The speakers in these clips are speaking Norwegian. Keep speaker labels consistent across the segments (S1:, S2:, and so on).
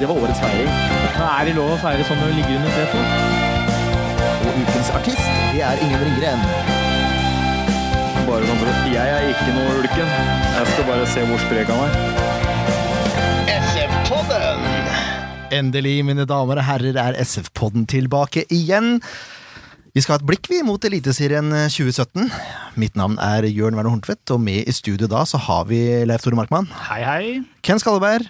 S1: Det var årets feiring.
S2: Er det lov å feire sånn når du ligger under tre?
S3: Og ukens artist, det er Ingen Ringgren.
S1: Bare sånn for Jeg er ikke noe ulken. Jeg skal bare se hvor sprek han er.
S3: SF-podden! Endelig, mine damer og herrer, er SF-podden tilbake igjen. Vi skal ha et blikk vi mot Eliteserien 2017. Mitt navn er Jørn Werner Horntvedt, og med i studio da så har vi Leif Tore Markmann,
S1: Hei, hei.
S3: Ken Skalleberg,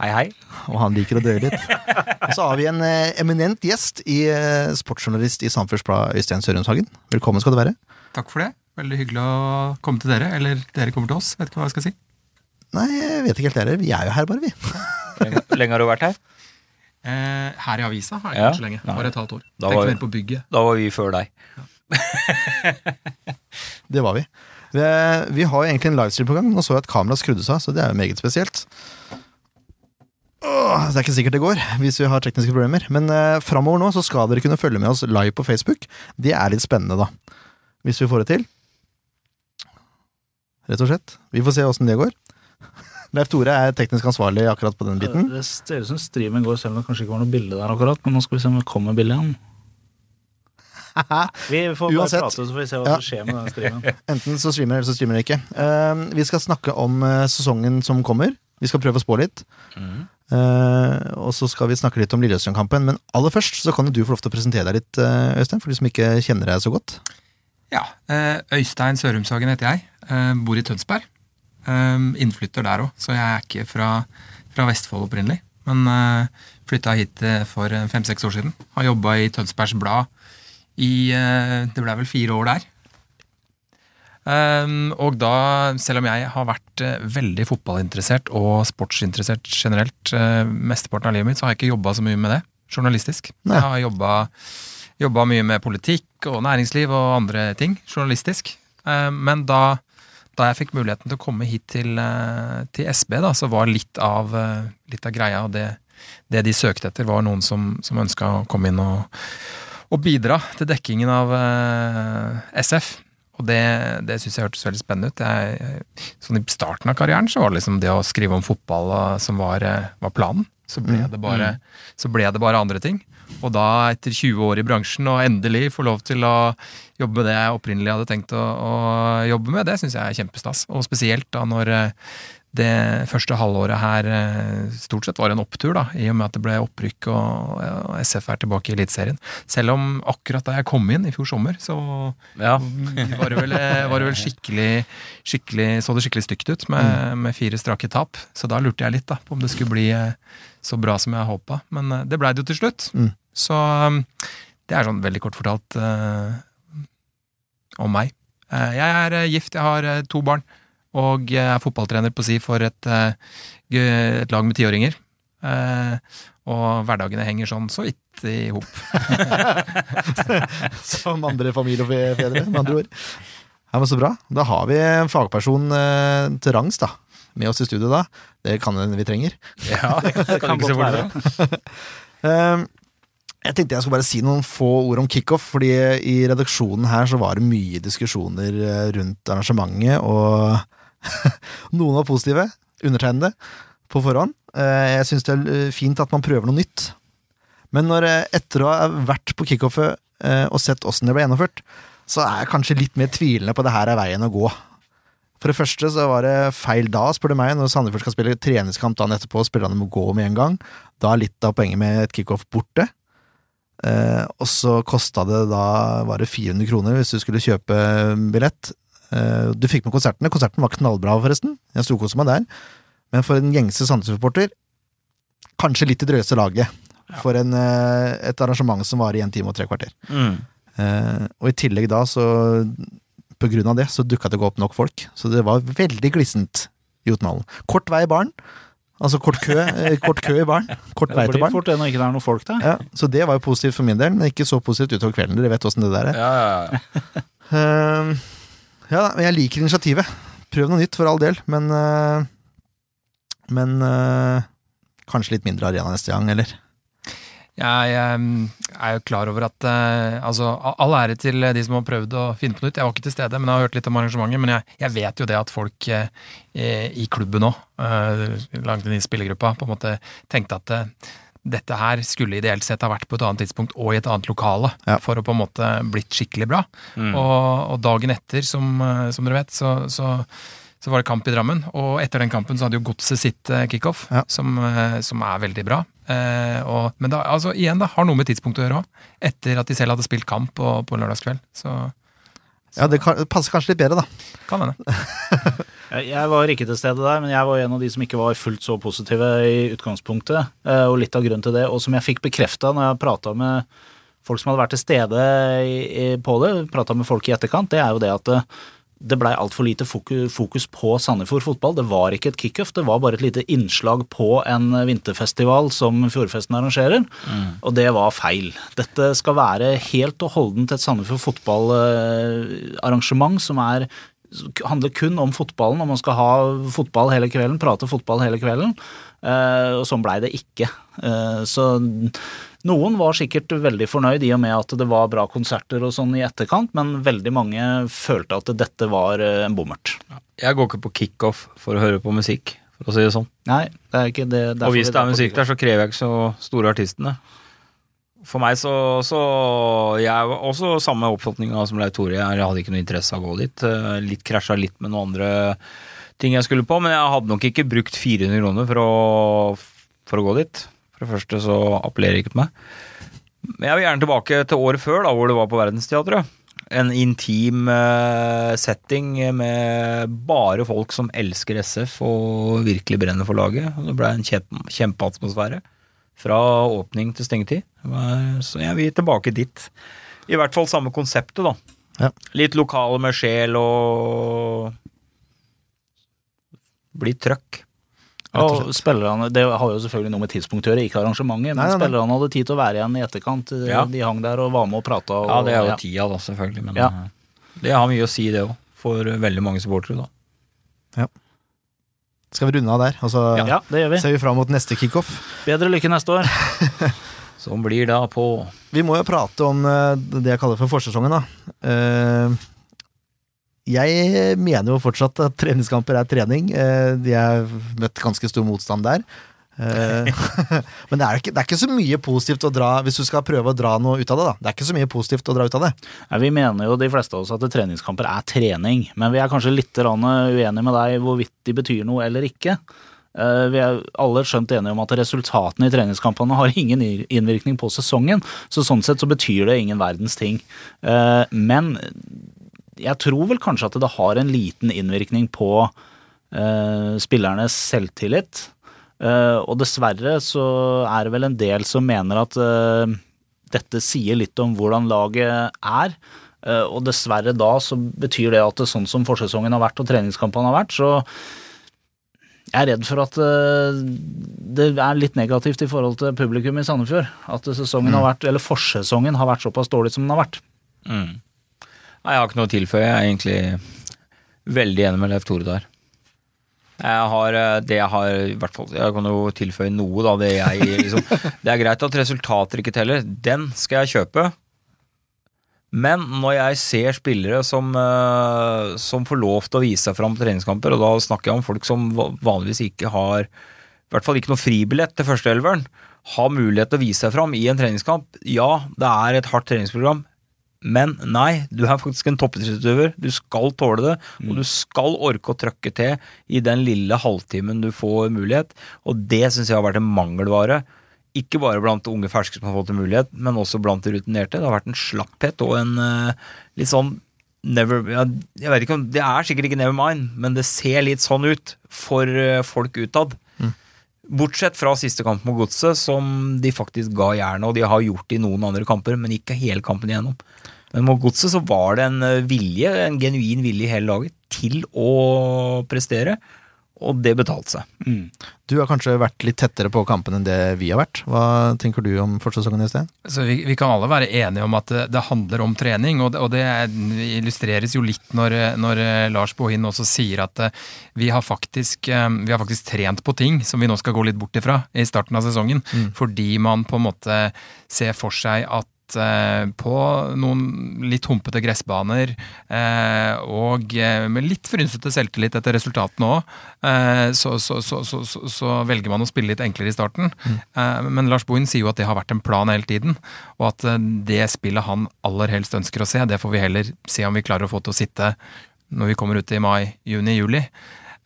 S1: Hei, hei.
S3: og han liker å dø litt. Og så har vi en eh, eminent gjest i eh, sportsjournalist i Samfunnsblad, Øystein Sørumshagen. Velkommen skal du være.
S4: Takk for det. Veldig hyggelig å komme til dere. Eller dere kommer til oss. Vet ikke hva jeg skal si.
S3: Nei, jeg vet ikke helt heller. Vi er jo her, bare, vi.
S1: Lenge, lenge har du vært her?
S4: Eh, her i avisa har jeg
S1: Ja.
S4: ikke vært så lenge. Bare et halvt år.
S1: Da
S4: Tenkte
S1: var-
S4: mer på bygget.
S1: Da var vi før deg.
S3: Det var vi. Vi, vi har jo egentlig en livestream på gang. Nå så jeg at kameraet skrudde seg så det er jo meget spesielt. Åh, det er ikke sikkert det går, hvis vi har tekniske problemer. Men eh, framover nå så skal dere kunne følge med oss live på Facebook. Det er litt spennende, da. Hvis vi får det til. Rett og slett. Vi får se åssen det går. Leif Tore er teknisk ansvarlig akkurat på den biten.
S1: Det ser ut som streamen går, selv om det kanskje ikke var noe bilde der akkurat. Men nå skal vi se om det kommer bilde igjen. Vi får bare
S3: Uansett.
S1: prate, så får vi se hva som skjer med den streamen.
S3: Enten så streamer eller så streamer dere ikke. Eh, vi skal snakke om eh, sesongen som kommer. Vi skal prøve å spå litt. Eh, og så skal vi snakke litt om Lillestrøm-kampen. Men aller først så kan du få lov til å presentere deg litt, eh, Øystein, for de som ikke kjenner deg så godt.
S4: Ja, eh, Øystein Sørumshagen heter jeg. Bor i Tønsberg. Innflytter der òg, så jeg er ikke fra, fra Vestfold opprinnelig. Men flytta hit for fem-seks år siden. Har jobba i Tønsbergs Blad i Det ble vel fire år der. Og da, selv om jeg har vært eh, veldig fotballinteressert og sportsinteressert generelt uh, mesteparten av livet mitt, så har jeg ikke jobba så mye med det journalistisk.
S3: Nei.
S4: Jeg har jobba, jobba mye med politikk og næringsliv og andre ting journalistisk. Eh, men da, da jeg fikk muligheten til å komme hit til, eh, til SB, da, så var litt av, eh, litt av greia og det, det de søkte etter, var noen som, som ønska å komme inn og, og bidra til dekkingen av eh, SF. Og det, det syns jeg hørtes veldig spennende ut. Jeg, sånn I starten av karrieren så var det liksom det å skrive om fotball som var, eh, var planen. Så ble, det bare, så ble det bare andre ting. Og da, etter 20 år i bransjen, og endelig få lov til å jobbe med det jeg opprinnelig hadde tenkt å, å jobbe med, det syns jeg er kjempestas. Og spesielt da når eh, det første halvåret her eh, stort sett var en opptur, da, i og med at det ble opprykk og, SF er tilbake i Eliteserien. Selv om akkurat da jeg kom inn i fjor sommer, så
S1: Ja.
S4: var det vel, var det vel skikkelig, skikkelig Så det skikkelig stygt ut med, med fire strake tap. Så da lurte jeg litt da på om det skulle bli eh, så bra som jeg håpa. Men eh, det blei det jo til slutt.
S3: Mm.
S4: Så det er sånn veldig kort fortalt uh, om meg. Eh, jeg er eh, gift, jeg har eh, to barn. Og er fotballtrener på si for et, eh, et lag med tiåringer. Eh, og hverdagene henger sånn så vidt i hop.
S3: Som andre familiefedre, med andre ord. Ja, men Så bra. Da har vi en fagperson eh, til rangs da, med oss i studio da. Det kan hende vi trenger.
S1: Ja, det kan
S4: ikke se bort.
S3: Eh, jeg tenkte jeg skulle bare si noen få ord om kickoff, fordi i redaksjonen her så var det mye diskusjoner eh, rundt arrangementet, og noen var positive, undertegnede, på forhånd. Eh, Jeg syns det er eh, fint at man prøver noe nytt. Men når, eh, etter å ha vært på kickoffet og sett åssen det ble gjennomført, så er jeg kanskje litt mer tvilende på det her er veien å gå. For det første så var det feil da, spør du meg, når Sandefjord skal spille treningskamp dagen etterpå, spillerne må gå med en gang. Da er litt av poenget med et kickoff borte. Og så kosta det da var det 400 kroner hvis du skulle kjøpe billett. Eh, du fikk med konsertene. Konserten var knallbra, forresten. Jeg storkoste meg der. Men for en gjengse Sandnes-supporter, kanskje litt i drøyeste laget. For en, eh, et arrangement som varer i en time og tre kvarter.
S1: Mm.
S3: Eh, og i tillegg da, så på grunn av det, så dukka det ikke opp nok folk. Så det var veldig glissent i Jotunhallen. Kort vei i baren, Altså kort kø, kort kø i baren. Kort vei
S5: Det blir fort det når ikke det er noen folk der.
S3: Ja, så det var jo positivt for min del, men ikke så positivt utover kvelden. Dere vet åssen det der er.
S1: Ja, ja, ja.
S3: Ja men jeg liker initiativet. Prøv noe nytt, for all del, men eh, Men eh, kanskje litt mindre arena neste gang, eller?
S4: Jeg eh, er jo klar over at eh, altså, All ære til de som har prøvd å finne på nytt. Jeg var ikke til stede, men jeg har hørt litt om arrangementet. Men jeg, jeg vet jo det at folk eh, i klubben òg, eh, langt inn i spillergruppa, på en måte tenkte at eh, dette her skulle ideelt sett ha vært på et annet tidspunkt og i et annet lokale
S3: Ja.
S4: for å på en måte blitt skikkelig bra.
S1: Mm.
S4: Og, og dagen etter, som, eh, som dere vet, så, så, så var det kamp i Drammen. Og etter den kampen så hadde jo Godset sitt eh, kickoff,
S3: Ja.
S4: som, eh, som er veldig bra. Eh, og, men da, altså, igjen, da, har noe med tidspunktet å gjøre òg. Etter at de selv hadde spilt kamp på, på lørdagskveld. Så
S3: Ja, det kan, passer kanskje litt bedre, da.
S4: kan hende.
S5: Jeg var ikke til stede der, men jeg var en av de som ikke var fullt så positive i utgangspunktet. eh, Og litt av grunnen til det, og som jeg fikk bekrefta når jeg prata med folk som hadde vært til stede på det, prata med folk i etterkant, det er jo det at det, det blei altfor lite fokus, på Sandefjord fotball. Det var ikke et kickoff, det var bare et lite innslag på en vinterfestival som Fjordfesten arrangerer, og det var feil. Dette skal være helt og holdent et Sandefjord fotballarrangement som er handler kun om fotballen, og man skal ha fotball hele kvelden, prate fotball hele kvelden. Eh, og sånn blei det ikke. Eh, så noen var sikkert veldig fornøyd i og med at det var bra konserter og sånn i etterkant, men veldig mange følte at dette var eh, en bommert.
S1: Jeg går ikke på kickoff for å høre på musikk, for å si det sånn.
S5: Nei, det er ikke det.
S1: Og hvis det er musikk der, så krever jeg ikke så store artistene. For meg så, så Jeg var også samme oppfatninga som Leif Tore. Jeg hadde ikke noe interesse av å gå dit. Eh, Litt krasja litt med noen andre ting jeg skulle på, men jeg hadde nok ikke brukt 400 kroner for å, for å gå dit. For det første så appellerer det ikke til meg. Men jeg vil gjerne tilbake til året før, da, hvor det var på Verdensteatret. En intim eh, setting med bare folk som elsker SF og virkelig brenner for laget. Det ble en kjempe, kjempeatmosfære fra åpning til stengetid. Så jeg vil tilbake dit. I hvert fall samme konseptet, da.
S3: Ja.
S1: Litt lokale med sjel og bli trøkk.
S5: Og spillerne, Det har jo selvfølgelig noe med tidspunktet å gjøre, ikke arrangementet, men
S3: Nei,
S5: spillerne hadde tid til å være igjen i etterkant.
S1: Ja.
S5: De hang der og var med og prata. Og,
S1: Ja, det er jo
S5: ja.
S1: tida, da, selvfølgelig. Men
S5: Ja.
S1: eh, det har mye å si, det òg. For veldig mange supportere, da.
S3: Skal vi runde av der? Og så
S5: Ja, det gjør vi.
S3: ser vi fram mot neste kickoff.
S5: Bedre lykke neste år.
S1: Som blir da på
S3: Vi må jo prate om eh, det jeg kaller for forsesongen, da. Eh, Jeg mener jo fortsatt at treningskamper er trening. Eh, De har møtt ganske stor motstand der. Eh, Men det er, ikke, det er ikke så mye positivt å dra hvis du skal prøve å dra noe ut av det. da Det er ikke så mye positivt å dra ut av det.
S5: Nei, vi mener jo de fleste av oss at treningskamper er trening, men vi er kanskje litt uenige med deg hvorvidt de betyr noe eller ikke. Eh, Vi er alle skjønt enige om at resultatene i treningskampene har ingen innvirkning på sesongen, så sånn sett så betyr det ingen verdens ting. Eh, Men jeg tror vel kanskje at det har en liten innvirkning på spillernes selvtillit. Eh, og dessverre så er det vel en del som mener at eh, dette sier litt om hvordan laget er. Eh, og dessverre da så betyr det at det, sånn som forsesongen har vært og treningskampene har vært, så jeg er redd for at det er litt negativt i forhold til publikum i Sandefjord. At sesongen har vært, eller forsesongen har vært såpass dårlig som den har vært.
S1: mm. Nei, jeg har ikke noe å tilføye. Jeg er egentlig veldig enig med Leif Tore der. Jeg har eh, det jeg har i hvert fall, Jeg kan jo tilføye noe, da. Det, jeg, liksom, det er greit at resultater ikke teller. Den skal jeg kjøpe. Men når jeg ser spillere som, eh, som får lov til å vise seg fram på treningskamper, og da snakker jeg om folk som vanligvis ikke har i hvert fall ikke noe fribillett til førsteelveren, har mulighet til å vise seg fram i en treningskamp. Ja, det er et hardt treningsprogram, men nei, du er faktisk en toppidrettsutøver. Du skal tåle det, og du skal orke å trøkke til i den lille halvtimen du får mulighet. Og det syns jeg har vært en mangelvare. Ikke bare blant unge ferske som har fått en mulighet, men også blant de rutinerte. Det har vært en slapphet og en uh, litt sånn never Jeg vet ikke om Det er sikkert ikke never mind, men det ser litt sånn ut for eh, folk utad. Bortsett fra siste kamp mot Godset, som de faktisk ga jernet, og de har gjort det i noen andre kamper, men ikke hele kampen igjennom. Men mot Godset så var det en eh, vilje, en genuin vilje i hele laget, til å prestere. Og det betalte seg.
S5: Mm.
S3: Du har kanskje vært litt tettere på kampen enn det vi har vært. Hva tenker du om forsesongen, Øystein?
S4: Så vi, vi kan alle være enige om at det, det handler om trening, og det, og det er- illustreres jo litt når, når eh, Lars Bohin også sier at eh, vi har, faktisk, eh, vi har faktisk trent på ting som vi nå skal gå litt bort ifra i starten av sesongen, fordi man på en måte ser for seg at eh, på noen litt humpete gressbaner eh, og eh, med litt frynsete selvtillit etter resultatene òg, så, så, så, så, velger man å spille litt enklere i starten. Mm. Men Lars Bohin sier jo at det har vært en plan hele tiden, og at det spillet han aller helst ønsker å se, det får vi heller se om vi klarer å få til å sitte når vi kommer ut i mai, juni, juli.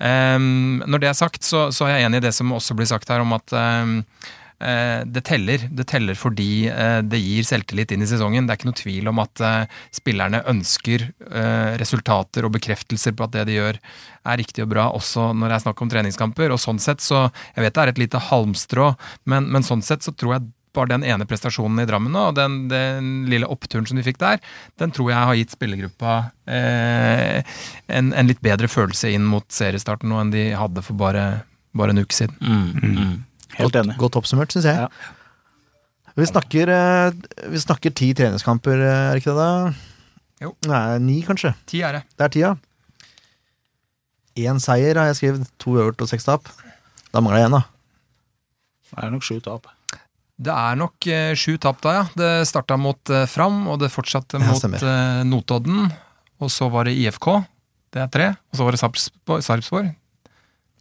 S4: Når det er sagt, så, så er jeg enig i det som også blir sagt her om at det teller. Det teller fordi eh, det gir selvtillit inn i sesongen. Det er ikke noe tvil om at eh, spillerne ønsker eh, resultater og bekreftelser på at det de gjør er riktig og bra, også når det er snakk om treningskamper. Og sånn sett så Jeg vet det er et lite halmstrå, men, men sånn sett så tror jeg bare den ene prestasjonen i Drammen nå, og den, den lille oppturen som de fikk der, den tror jeg har gitt spillergruppa eh, en, en litt bedre følelse inn mot seriestarten nå enn de hadde for bare, bare en uke siden.
S1: Mm.
S5: Helt enig.
S3: Godt oppsummert, syns jeg.
S5: Ja.
S3: Vi, snakker, eh, vi snakker ti treningskamper, eh, er det ikke det? da?
S4: Jo.
S3: Nei, ni kanskje.
S4: Ti er det.
S3: Det er tida. Én seier har jeg skrevet, to øvert og seks tap. Da mangler jeg én, da.
S5: Det er nok sju tap.
S4: Det er nok eh, sju tap da, ja. Det starta mot eh, Fram, og det fortsatte
S3: Ja,
S4: mot eh, Notodden. Og så var det IFK, det er tre. Og så var det Sarpsborg.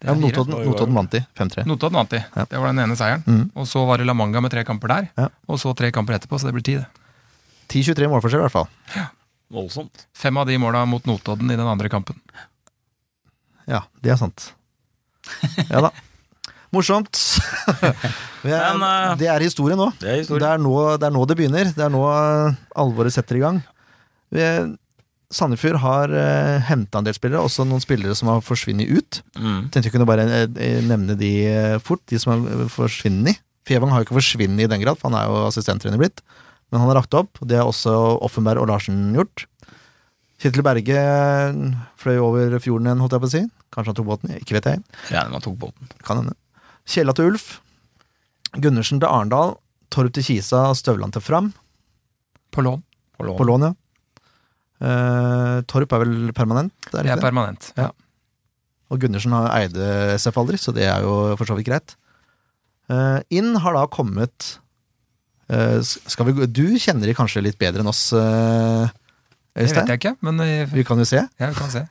S3: Ja,
S4: fire.
S3: Notodden, Notodden vant de. 5-3.
S4: Notodden vant de.
S3: Ja.
S4: Det var den ene seieren.
S3: Mm.
S4: Og så var det La Manga med tre kamper der.
S3: Ja.
S4: Og så tre kamper etterpå, så det blir ti. det.
S3: 10-23 målforskjell, i hvert fall.
S1: Voldsomt.
S4: Fem av de måla mot Notodden i den andre kampen.
S3: Ja, det er sant. Ja da. Morsomt. det, er,
S1: Men, eh,
S3: det er historie nå.
S1: Det er
S3: Det er, nå, det er nå det begynner. Det er nå eh, alvoret setter i gang. Vi- Sandefjord har uh, henta en del spillere, også noen spillere som har forsvunnet ut.
S1: Mm.
S3: Tenkte jeg kunne bare eh, nevne de eh, fort, de som har forsvunnet. Fevang har jo ikke forsvunnet i den grad, for han er jo assistenttrener blitt. Men han har lagt opp, det har også Offenberg og Larsen gjort. Kjetil Berge eh, fløy over fjorden igjen, holdt jeg på å si. Kanskje han tok båten, ikke vet jeg.
S1: Ja, han tok båten.
S3: Kan hende. Kjella til Ulf. Gundersen til Arendal. Torp til Kisa og Støvland til Fram.
S4: På lån.
S1: På lån.
S3: På lån, ja. Eh, Torp er vel permanent? Er
S4: Det
S3: det
S4: er
S3: det?
S4: permanent.
S3: Ja. Og Gundersen har eide SF aldri, så det er jo for så vidt greit. Uh, inn har da kommet uh, skal vi, Du kjenner de kanskje litt bedre enn oss, eh,
S4: Det vet
S3: Øystein?
S4: jeg ikke, men eh,
S3: Vi kan jo se.
S4: ja, vi kan se.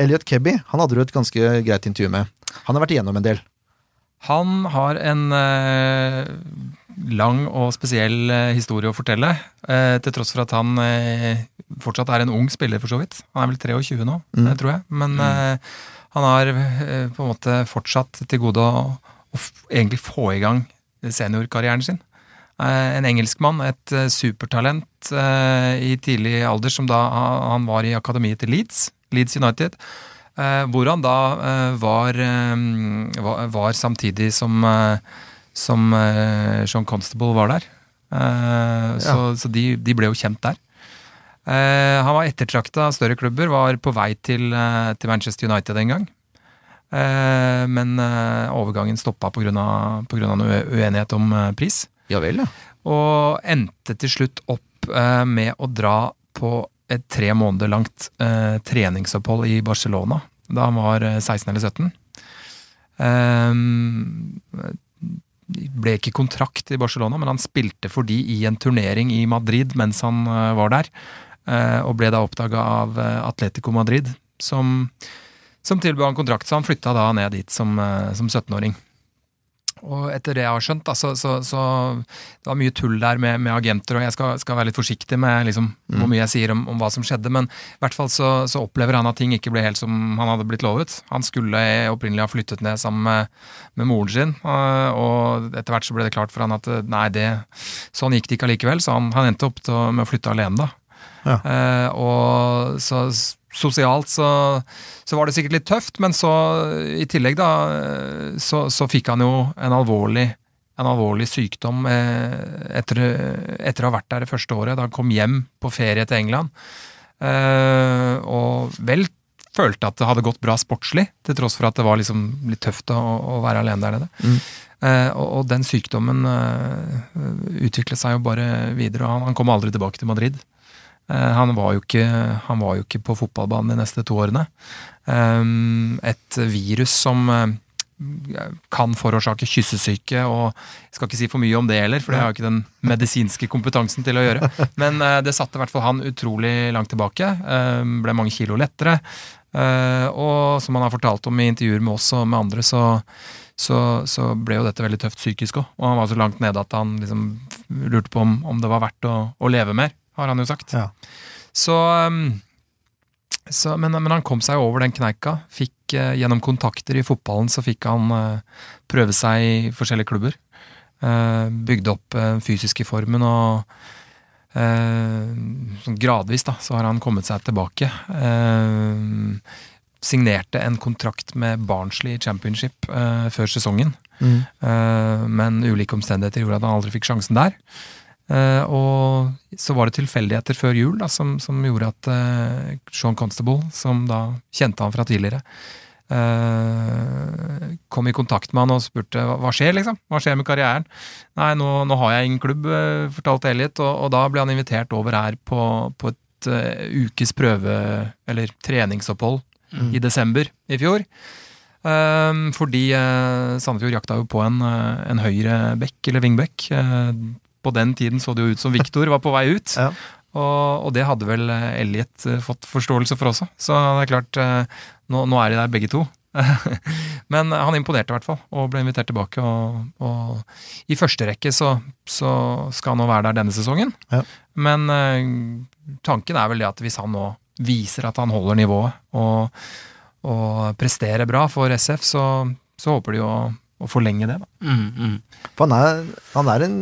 S3: Elliot Kebby han hadde du et ganske greit intervju med. Han har vært igjennom en del.
S4: Han har en eh, lang og spesiell eh, historie å fortelle, eh, til tross for at han eh, fortsatt er en ung spiller, for så vidt. Han er vel 23 nå,
S3: Mm.
S4: eh, tror jeg. Men eh, han har på en måte fortsatt til gode å, å egentlig få i gang seniorkarrieren sin. En engelskmann, et supertalent i tidlig alder, som da han var i akademiet til Leeds, Leeds United. Eh, hvor han da eh, var, eh, var, var samtidig som, som John Constable var der. Så, Så, så de, de ble jo kjent der. Han var ettertrakta av større klubber, var på vei til, til Manchester United en gang. Men overgangen stoppa pga. noe ue- uenighet om pris.
S3: Ja vel, ja.
S4: Og endte til slutt opp med å dra på et tre måneder langt eh, treningsopphold i Barcelona da han var eh, 16 eller 17. Eh, ble ikke kontrakt i Barcelona, men han spilte for de i en turnering i Madrid mens han eh, var der. eh, og ble da oppdaga av eh, Atletico Madrid, som, som tilbød han kontrakt. Så han flytta da ned dit som, eh, som 17-åring. Og etter det jeg har skjønt, da, så, så, så det var mye tull der med, med agenter, og jeg skal, skal være litt forsiktig med liksom, hvor mye jeg sier om, om hva som skjedde, men i hvert fall så, så opplever han at ting ikke ble helt som han hadde blitt lovet. Han skulle opprinnelig ha flyttet ned sammen med, med moren sin, øh, og etter hvert så ble det klart for han at øh, nei, det, sånn gikk det ikke allikevel, så han, han endte opp til, med å flytte alene, da.
S3: Ja.
S4: Eh, og så sosialt så, så var det sikkert litt tøft, men så i tillegg da, så, så fikk han jo en alvorlig, en alvorlig sykdom eh, etter, etter å ha vært der det første året, da han kom hjem på ferie til England. Eh, og vel følte at det hadde gått bra sportslig, til tross for at det var liksom litt tøft å, å være alene der nede.
S3: Mm.
S4: Eh, og, og den sykdommen eh, utviklet seg jo bare videre, og han, han kom aldri tilbake til Madrid. Eh, han, var jo ikke, han var jo ikke på fotballbanen de neste to årene. Eh, et virus som eh, kan forårsake kyssesyke, og jeg skal ikke si for mye om det heller, for det har jo ikke den medisinske kompetansen til å gjøre. Men det satte i hvert fall han utrolig langt tilbake. Ble mange kilo lettere. Og som han har fortalt om i intervjuer med oss og med andre, så, så, så ble jo dette veldig tøft psykisk òg. Og han var så langt nede at han liksom lurte på om, om det var verdt å, å leve mer, har han jo sagt.
S3: Ja.
S4: Så, um, så men, men han kom seg over den kneika. Fikk eh, Gjennom kontakter i fotballen så fikk han eh, prøve seg i forskjellige klubber. Eh, bygde opp den fysiske formen og sånn gradvis da, så har han kommet seg tilbake. Signerte en kontrakt med Barnsley Championship før sesongen.
S3: Mm.
S4: Men ulike omstendigheter gjorde at han aldri fikk sjansen der. Eh, og så var det tilfeldigheter før jul da, som, som gjorde at eh, Sean Constable, som da kjente han fra tidligere, Uh, kom i kontakt med han og spurte hva skjer, liksom? Hva skjer med karrieren? Nei, nå, nå har jeg ingen klubb, uh, fortalte Elliot, og, og da ble han invitert over her på, på et uh, ukes prøve, eller treningsopphold, i desember i fjor. Fordi Sandefjord jakta jo på en, en høyre bekk, eller vingbekk. På den tiden så det jo ut som Viktor var på vei ut.
S3: Ja.
S4: Og, og det hadde vel uh, Elliot uh, fått forståelse for også. Så det er klart, uh, nå, nå er de der begge to. Men han imponerte i hvert fall, og ble invitert tilbake. Og, og i første rekke så, så skal han nå være der denne sesongen.
S3: Ja.
S4: Men tanken er vel det at hvis han nå viser at han holder nivået og, og presterer bra for SF, så, så håper de å, å forlenge det. Da.
S5: Mm, mm.
S3: For han er, han er en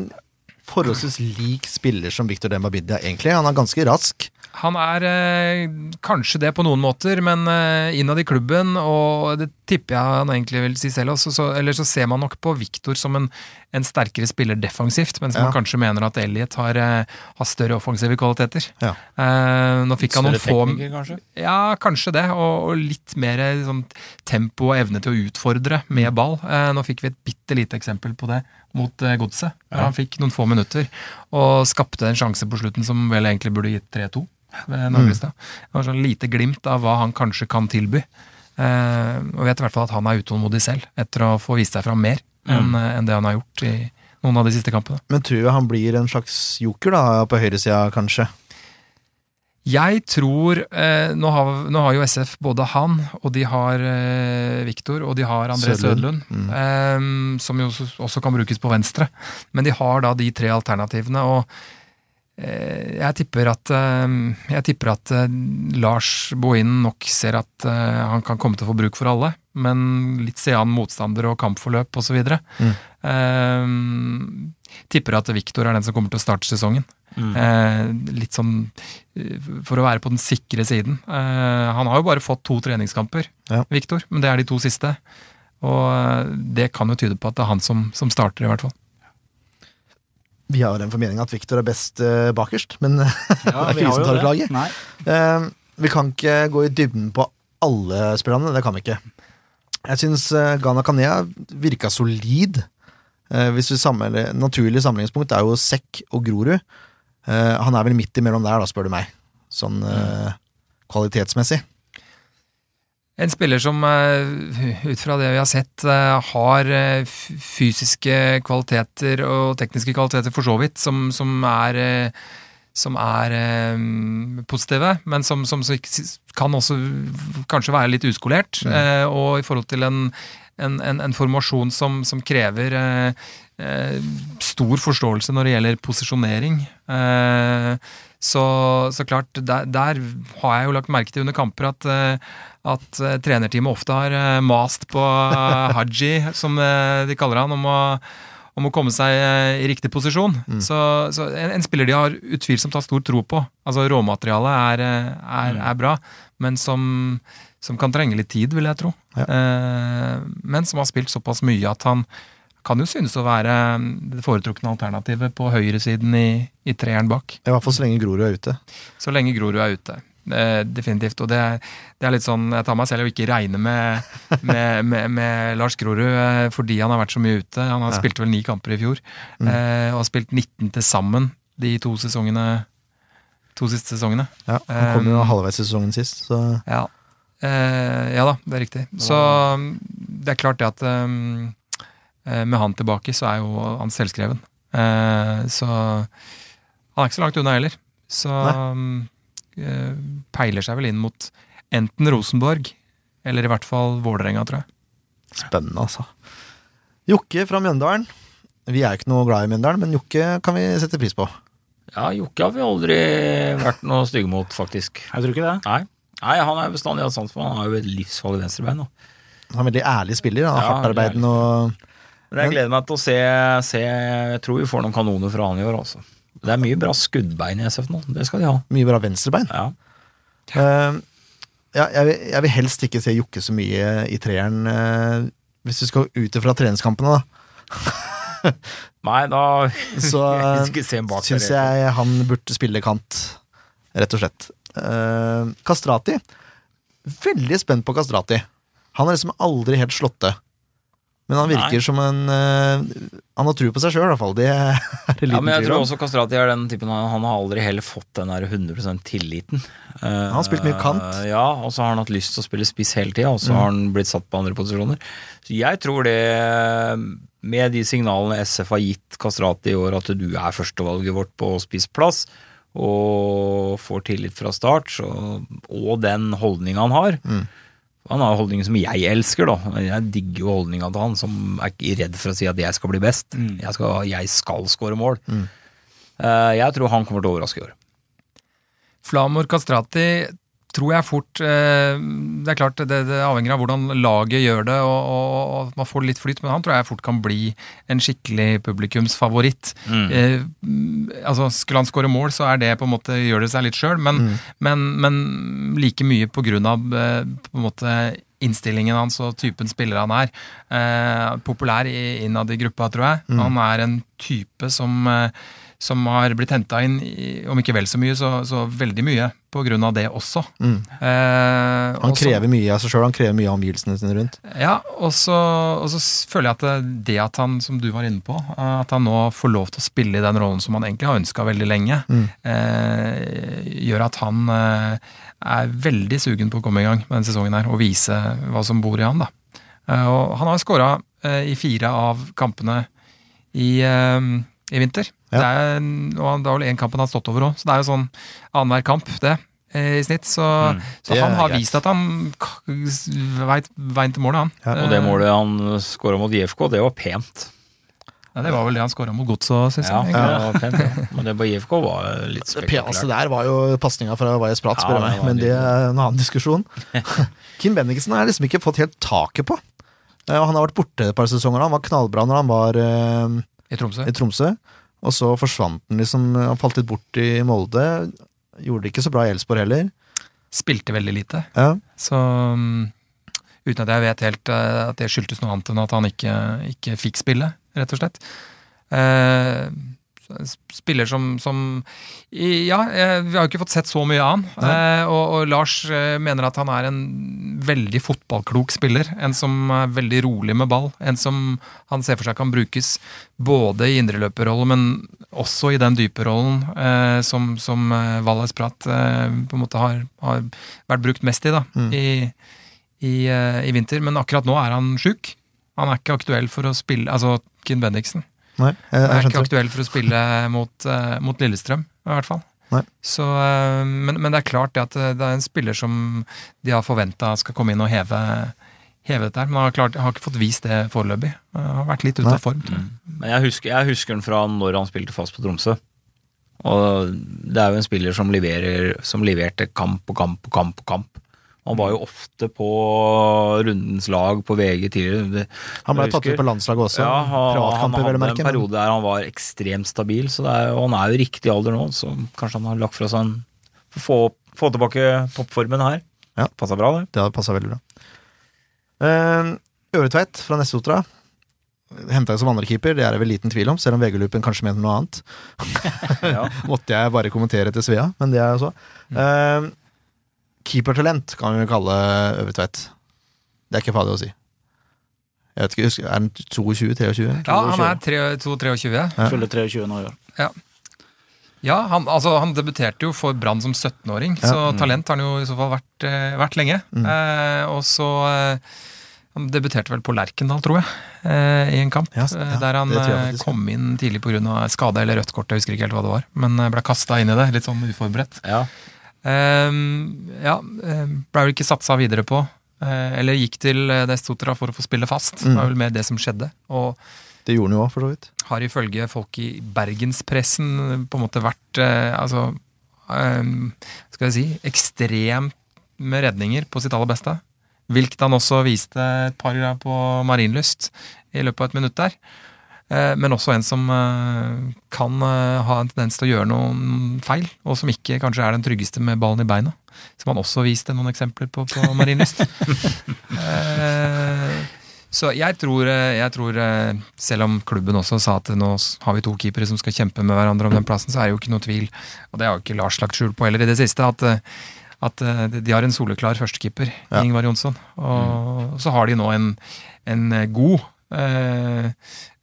S3: forholdsvis lik spiller som Victor Dembabidja, egentlig. Han er ganske rask.
S4: Han er eh, kanskje det på noen måter, men eh, innad i klubben, og det tipper jeg han egentlig vil si selv også, så, eller så ser man nok på Viktor som en, en sterkere spiller defensivt, mens
S3: Ja.
S4: man kanskje mener at Elliot har, eh, har større offensive kvaliteter.
S3: Ja.
S4: Eh, nå fikk han noen få
S1: kanskje?
S4: Ja, kanskje det, og, og litt mer sånn, tempo og evne til å utfordre med ball. Eh, nå fikk vi et bitte lite eksempel på det mot eh, Godset. Ja. Han fikk noen få minutter og skapte en sjanse på slutten som vel egentlig burde gitt 3-2 ved Naglestad. Det var sånn lite glimt av hva han kanskje kan tilby. Eh, og vet i hvert fall at han er utålmodig selv, etter å få vist seg fram mer enn en det han har gjort i noen av de siste kampene.
S3: Men tror jeg han blir en slags joker da, på høyresida, kanskje.
S4: Jeg tror eh, nå, har, nå har jo SF både han, og de har eh, Viktor, og de har André
S3: Sødlund.
S4: Mm. eh, som jo også, også kan brukes på venstre. Men de har da de tre alternativene, og eh, jeg tipper at, eh, jeg tipper at eh, Lars Bohinen nok ser at han kan komme til å få bruk for alle, men litt sean motstander og kampforløp osv.
S3: Mm.
S4: Tipper at Viktor er den som kommer til å starte sesongen.
S5: Mm.
S4: Eh, litt sånn eh, for å være på den sikre siden. Eh, han har jo bare fått to treningskamper,
S3: Ja.
S4: Viktor, men det er de to siste. Og det kan jo tyde på at det er han som, som starter, i hvert fall.
S3: Vi har den formeninga at Viktor er best bakerst, men
S5: Ja,
S3: Det er ikke vi som tar ut laget.
S5: Nei.
S3: eh, vi kan ikke gå i dybden på alle spillerne. Det kan vi ikke. Jeg syns uh, Ghana Kanea virka solid. Eh, hvis vi sammenligner, Naturlig sammenligningspunkt er jo Sekk og Grorud. Eh, han er vel midt imellom der, da, spør du meg. Sånn eh, kvalitetsmessig.
S4: En spiller som ut fra det vi har sett, har fysiske kvaliteter og tekniske kvaliteter for så vidt, som, som er som er positive, men som, som kan også kanskje være litt uskolert. Mm. og i forhold til en, en, en, en formasjon som, som krever eh, eh, stor forståelse når det gjelder posisjonering. Eh, så, så klart, der, der har jeg jo lagt merke til under kamper at, eh, at eh, trenerteamet ofte har eh, mast på Haji, som de kaller han, om å, om å komme seg i riktig posisjon. Så, så en, en spiller de har utvilsomt har stor tro på. Altså Råmaterialet er, er, er bra, men som, som kan trenge litt tid, vil jeg tro.
S3: Ja.
S4: Eh, men som har spilt såpass mye at han kan jo synes å være det foretrukne alternativet på høyresiden i, i treeren bak.
S3: I hvert fall så lenge Grorud er ute.
S4: Så lenge Grorud er ute. eh, definitivt. Og det, det er litt sånn Jeg tar meg selv og ikke regne med, med, med, med Lars Grorud eh, fordi han har vært så mye ute. Han har
S3: Ja.
S4: spilt vel ni kamper i fjor,
S3: Mm.
S4: eh, og har spilt 19 til sammen de to sesongene To siste sesongene.
S3: Ja, han kom jo
S4: Um,
S3: halvveis i sesongen sist, så
S4: Ja. Eh, ja da, det er riktig. Så um, det er klart det at um, eh, med han tilbake, så er jo han selvskreven. Eh, så han er ikke så langt unna heller. Så um, eh, peiler seg vel inn mot enten Rosenborg, eller i hvert fall Vålerenga, tror jeg.
S3: spennende, altså. Jokke fra Mjøndalen. Vi er jo ikke noe glad i Mjøndalen, men Jokke kan vi sette pris på.
S1: Ja, Jokke har vi aldri vært noe stygge mot, faktisk.
S5: Jeg tror ikke det.
S1: Nei. Nei, han er bestandig hatt sans for. Han har jo et livsfarlig venstrebein.
S3: Han er en veldig ærlig spiller. Da.
S1: Ja,
S3: hardtarbeidende og
S1: Men jeg gleder meg til å se, se Jeg tror vi får noen kanoner fra han i år, altså. Det er mye bra skuddbein i SF nå. Det skal de ha.
S3: mye bra venstrebein.
S1: Ja.
S3: Uh, ja, jeg, vil, jeg vil helst ikke se Jokke så mye i treeren, uh, hvis du skal ut fra treningskampene, da.
S1: Nei, da
S3: Så
S1: der,
S3: syns jeg han burde spille kant, rett og slett. Eh, Kastrati. Veldig spent på Kastrati. Han har liksom aldri helt slått det. Men han virker
S1: Nei.
S3: som en uh, Han har tro på seg sjøl, i hvert fall. Det er det
S1: Ja, men jeg tror også Kastrati er den typen Han han har aldri heller fått den der 100 tilliten. Uh,
S3: Han har spilt mye kant.
S1: Ja, og så har han hatt lyst til å spille spiss hele tida, og så
S3: Mm.
S1: har han blitt satt på andre posisjoner. Så jeg tror det, med de signalene SF har gitt Kastrati i år, at du er førstevalget vårt på spissplass, og får tillit fra start, så, og den holdninga han har
S3: Mm.
S1: Han har holdninger som jeg elsker, da. Jeg digger jo holdninga til han, som er ikke redd for å si at jeg skal bli best.
S5: Mm.
S1: Jeg skal, jeg skal score mål.
S3: Mm.
S1: Eh, jeg tror han kommer til å overraske i år.
S4: Flamor Kastrati tror jeg fort eh, Det er klart, det, det avhenger av hvordan laget gjør det, og, og, og man får litt flyt, men han tror jeg fort kan bli en skikkelig publikumsfavoritt.
S1: Mm.
S4: Eh, altså Skulle han skåre mål, så er det på en måte gjør det seg litt sjøl, men,
S3: Mm.
S4: men, men like mye på grunn av eh, på en måte innstillingen hans og typen spiller han er. Eh, populær innad i gruppa, tror jeg.
S3: Mm.
S4: Han er en type som eh, som har blitt henta inn, i, om ikke vel så mye, så, så veldig mye på grunn av det også.
S3: Mm.
S4: Eh,
S3: Han
S4: og så-
S3: krever mye av seg sjøl, han krever mye av omgivelsene sine rundt.
S4: ja, og så, og så føler jeg at det, det at han, som du var inne på, eh, at han nå får lov til å spille i den rollen som han egentlig har ønska veldig lenge,
S3: Mm.
S4: eh, gjør at han eh, er veldig sugen på å komme i gang med denne sesongen her, og vise hva som bor i han. da. Eh, og han har skåra eh, i fire av kampene i, eh, i vinter.
S3: Ja.
S4: Det er, en- og det er vel én kamp han har stått over òg, så det er jo sånn annenhver kamp, det. eh, I snitt. Så,
S1: Mm.
S4: så han har
S3: greit.
S4: vist at han veit veien til målet, han.
S3: Ja,
S1: Og det målet han skåra mot IFK, det var pent.
S4: Ja, det var vel det han skåra mot Godset sist.
S1: Ja,
S4: egentlig.
S1: det var pent ja. Men det på IFK var litt
S3: Det peneste der var jo pasninga fra Vajez Prat, spør
S1: Ja,
S3: du
S1: det
S3: meg. Men det er en annen diskusjon. Kim Bendiksen har liksom ikke fått helt taket på. Eh, Han har vært borte et par sesonger. Han var knallbra når han var eh,
S4: I Tromsø.
S3: i Tromsø. Og så forsvant han liksom. Han falt litt bort i Molde. Gjorde det ikke så bra i Elsborg heller.
S4: Spilte veldig lite.
S3: Ja.
S4: Så um, uten at jeg vet helt uh, at det skyldtes noe annet enn at han ikke, ikke fikk spille, rett og slett. Eh, spiller som, som Ja, eh, vi har jo ikke fått sett så mye av han. Eh, og, og Lars eh, mener at han er en veldig fotballklok spiller. En som er veldig rolig med ball. En som han ser for seg kan brukes både i indreløperrollen, men også i den dype rollen eh, som, som eh, Valles Prat eh, på en måte har, har vært brukt mest i da,
S3: Mm.
S4: i, i, i vinter. Men akkurat nå er han sjuk. Han er ikke aktuell for å spille Altså Kim Bendiksen.
S3: Nei, jeg,
S4: jeg er ikke aktuell for å spille mot, eh, mot Lillestrøm, i hvert fall.
S3: Nei.
S4: Så, eh, men, men det er klart det at eh, det er en spiller som de har forventa skal komme inn og heve, heve dette her. Men har, klart, har ikke fått vist det foreløpig. Har vært litt ute av form. Mm. jeg.
S1: Men jeg husker, jeg husker den fra når han spilte fast på Tromsø. Og det er jo en spiller som, leverer, som leverte kamp og kamp og kamp og kamp. Han var jo ofte på rundens lag på VG tidligere.
S3: Han ble tatt ut på landslaget også.
S1: Ja, han, hadde en periode der han var ekstremt stabil, er, og han er jo riktig alder nå, så kanskje han har lagt fra seg en Få, få tilbake toppformen her.
S3: Ja.
S1: Passa bra, det.
S3: Det hadde passa veldig bra. Uh, Øretveit fra Nessotra. Henta jeg som andrekeeper, det er det vel liten tvil om, selv om VG-loopen kanskje mener noe annet. Måtte jeg bare kommentere til Svea, men det er jo så. Eh, keepertalent, kan vi kalle Øvre Tveit. Det er ikke farlig å si. Jeg vet ikke, husker, Er han 22-23?
S4: Ja, han er 22-23.
S3: Ja.
S5: Fyller 23 nå i år.
S4: Ja, han, altså, han debuterte jo for Brann som 17-åring,
S3: Ja.
S4: så talent har han jo i så fall vært, eh, vært lenge.
S3: Mm.
S4: Eh, og så eh, Han debuterte vel på Lerkendal, tror jeg, eh, i en kamp.
S3: Ja, ja,
S4: eh, der han eh,
S3: faktisk,
S4: kom inn tidlig pga. skade eller rødt kort, jeg husker ikke helt hva det var. Men ble kasta inn i det, litt sånn uforberedt.
S1: Ja.
S4: Ehm, ja, eh, ble vel ikke satsa videre på. eh, eller gikk til eh, Destotra for å få spille fast. Det
S3: Mm.
S4: var vel mer det som skjedde. Og
S3: Det gjorde han jo òg, for så vidt.
S4: har ifølge folk i bergenspressen på en måte vært eh, altså eh, Skal jeg si ekstremt med redninger på sitt aller beste. Hvilket han også viste et par på Marienlyst i løpet av et minutt der. Eh, men også en som eh, kan eh, ha en tendens til å gjøre noen feil, og som ikke kanskje er den tryggeste med ballen i beina. Som han også viste noen eksempler på på Marienlyst. Så jeg tror, jeg tror, selv om klubben også sa at nå har vi to keepere som skal kjempe med hverandre om den plassen, så er det jo ikke noe tvil, og det har jo ikke Lars lagt skjul på heller i det siste, at, at de har en soleklar førstekeeper,
S3: Ja.
S4: Ingvar Jonsson. Og så har de nå en, en god eh,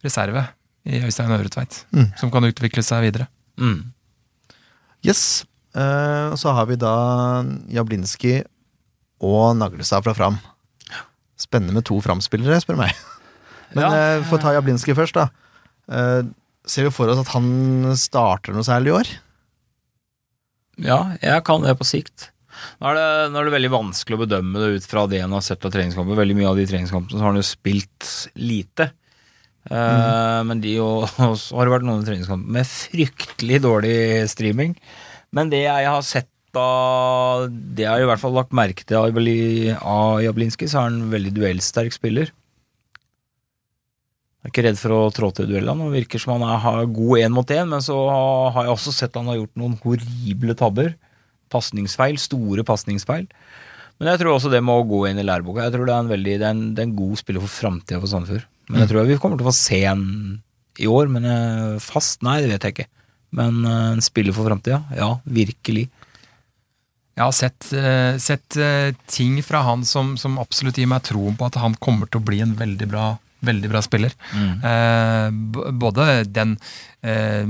S4: reserve i Øystein Øvretveit,
S3: Mm.
S4: som kan utvikle seg videre.
S1: Mm.
S3: Yes. Eh, så har vi da Jablinski og Naglestad fra Fram. Spennende med to Fram-spillere, spør meg. Men
S1: Ja.
S3: eh, for å ta Jablinski først, da. Eh, ser vi for oss at han starter noe særlig i år?
S1: Ja, jeg kan det på sikt. Nå er, det, nå er det veldig vanskelig å bedømme det ut fra det en har sett av treningskamper. Veldig mye av de treningskampene så har han jo spilt lite. Eh, Men de og så har det vært noen treningskamper med fryktelig dårlig streaming. Men det jeg har sett av Det jeg har i hvert fall lagt merke til av Jabli- Jablinski, så er han en veldig duellsterk spiller. Jeg er ikke redd for å trå til duellene. Virker som han er, god én mot én, men så har jeg også sett han har gjort noen horrible tabber. Pasningsfeil, store pasningsfeil. Men jeg tror også det må gå inn i læreboka. Jeg tror det er en, veldig, det er en, det er en god spiller for framtida for Sandefjord. Men jeg tror vi kommer til å få se en i år, men eh, fast? Nei, det vet jeg ikke. Men eh, en spiller for framtida? Ja, virkelig.
S4: Jeg har sett, eh, sett ting fra han som, som absolutt gir meg troen på at han kommer til å bli en veldig bra, veldig bra spiller. Eh, både den eh,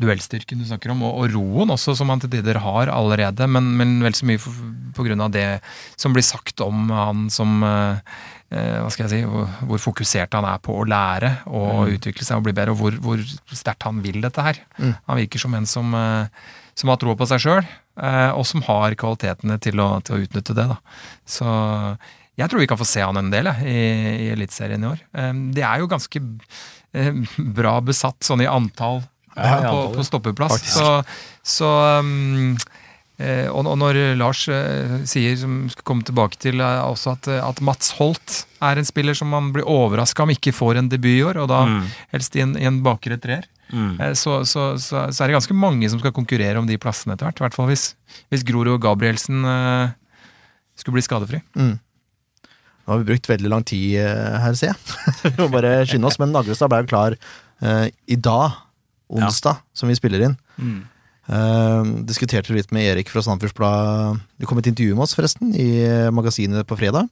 S4: duellstyrken du snakker om, og, og roen også, som han til tider har allerede, men, men vel så mye pga. på grunn av det som blir sagt om han som eh, hva skal jeg si, hvor, hvor fokusert han er på å lære og utvikle seg og bli bedre, og hvor, hvor sterkt han vil dette her.
S3: Mm.
S4: Han virker som en som, som har troa på seg sjøl, og som har kvalitetene til å, til å utnytte det. Da. Så jeg tror vi kan få se han en del jeg, i, i Eliteserien i år. Det er jo ganske bra besatt sånn i antall
S1: Ja,
S4: på,
S1: antall,
S4: på stoppeplass.
S3: Faktisk.
S4: Så, så um, eh, og, og når Lars eh, sier, som skal komme tilbake til, eh, også at, at Mats Holt er en spiller som man blir overraska om ikke får en debut i år, og da
S1: Mm.
S4: helst i en, i en bakre treer.
S1: Mm.
S4: Så, så, så, så er det ganske mange som skal konkurrere om de plassene etter hvert. I hvert fall hvis, hvis Grorud Gabrielsen eh, skulle bli skadefri.
S3: Mm. Nå har vi brukt veldig lang tid eh, her, ser jeg. vi må bare skynde oss. Men Naglestad ble jo klar uh, i dag, onsdag, som vi spiller inn.
S1: Mm.
S3: Uh, diskuterte litt med Erik fra Sandefjords Blad. Det kom et intervju med oss, forresten, i magasinet på fredag.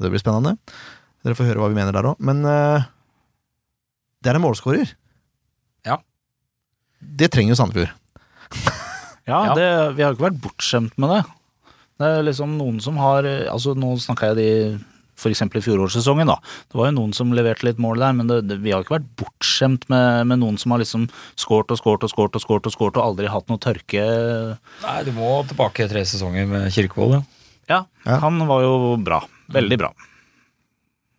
S3: Det blir spennende. Dere får høre hva vi mener der òg. Men uh, det er en målskårer.
S1: Ja.
S3: Det trenger jo Sandefjord.
S5: Ja,
S1: Ja.
S5: Det, vi har jo ikke vært bortskjemt med det. Det er liksom noen som har altså Nå snakka jeg de f.eks. i fjorårssesongen, da. Det var jo noen som leverte litt mål der, men det, det, vi har ikke vært bortskjemt med, med noen som har liksom skåret og skåret og skåret og skåret og skåret og aldri hatt noe tørke.
S1: Nei, du må tilbake tre sesonger med Kirkevold, ja.
S5: Ja,
S3: Ja.
S5: han var jo bra. Veldig bra.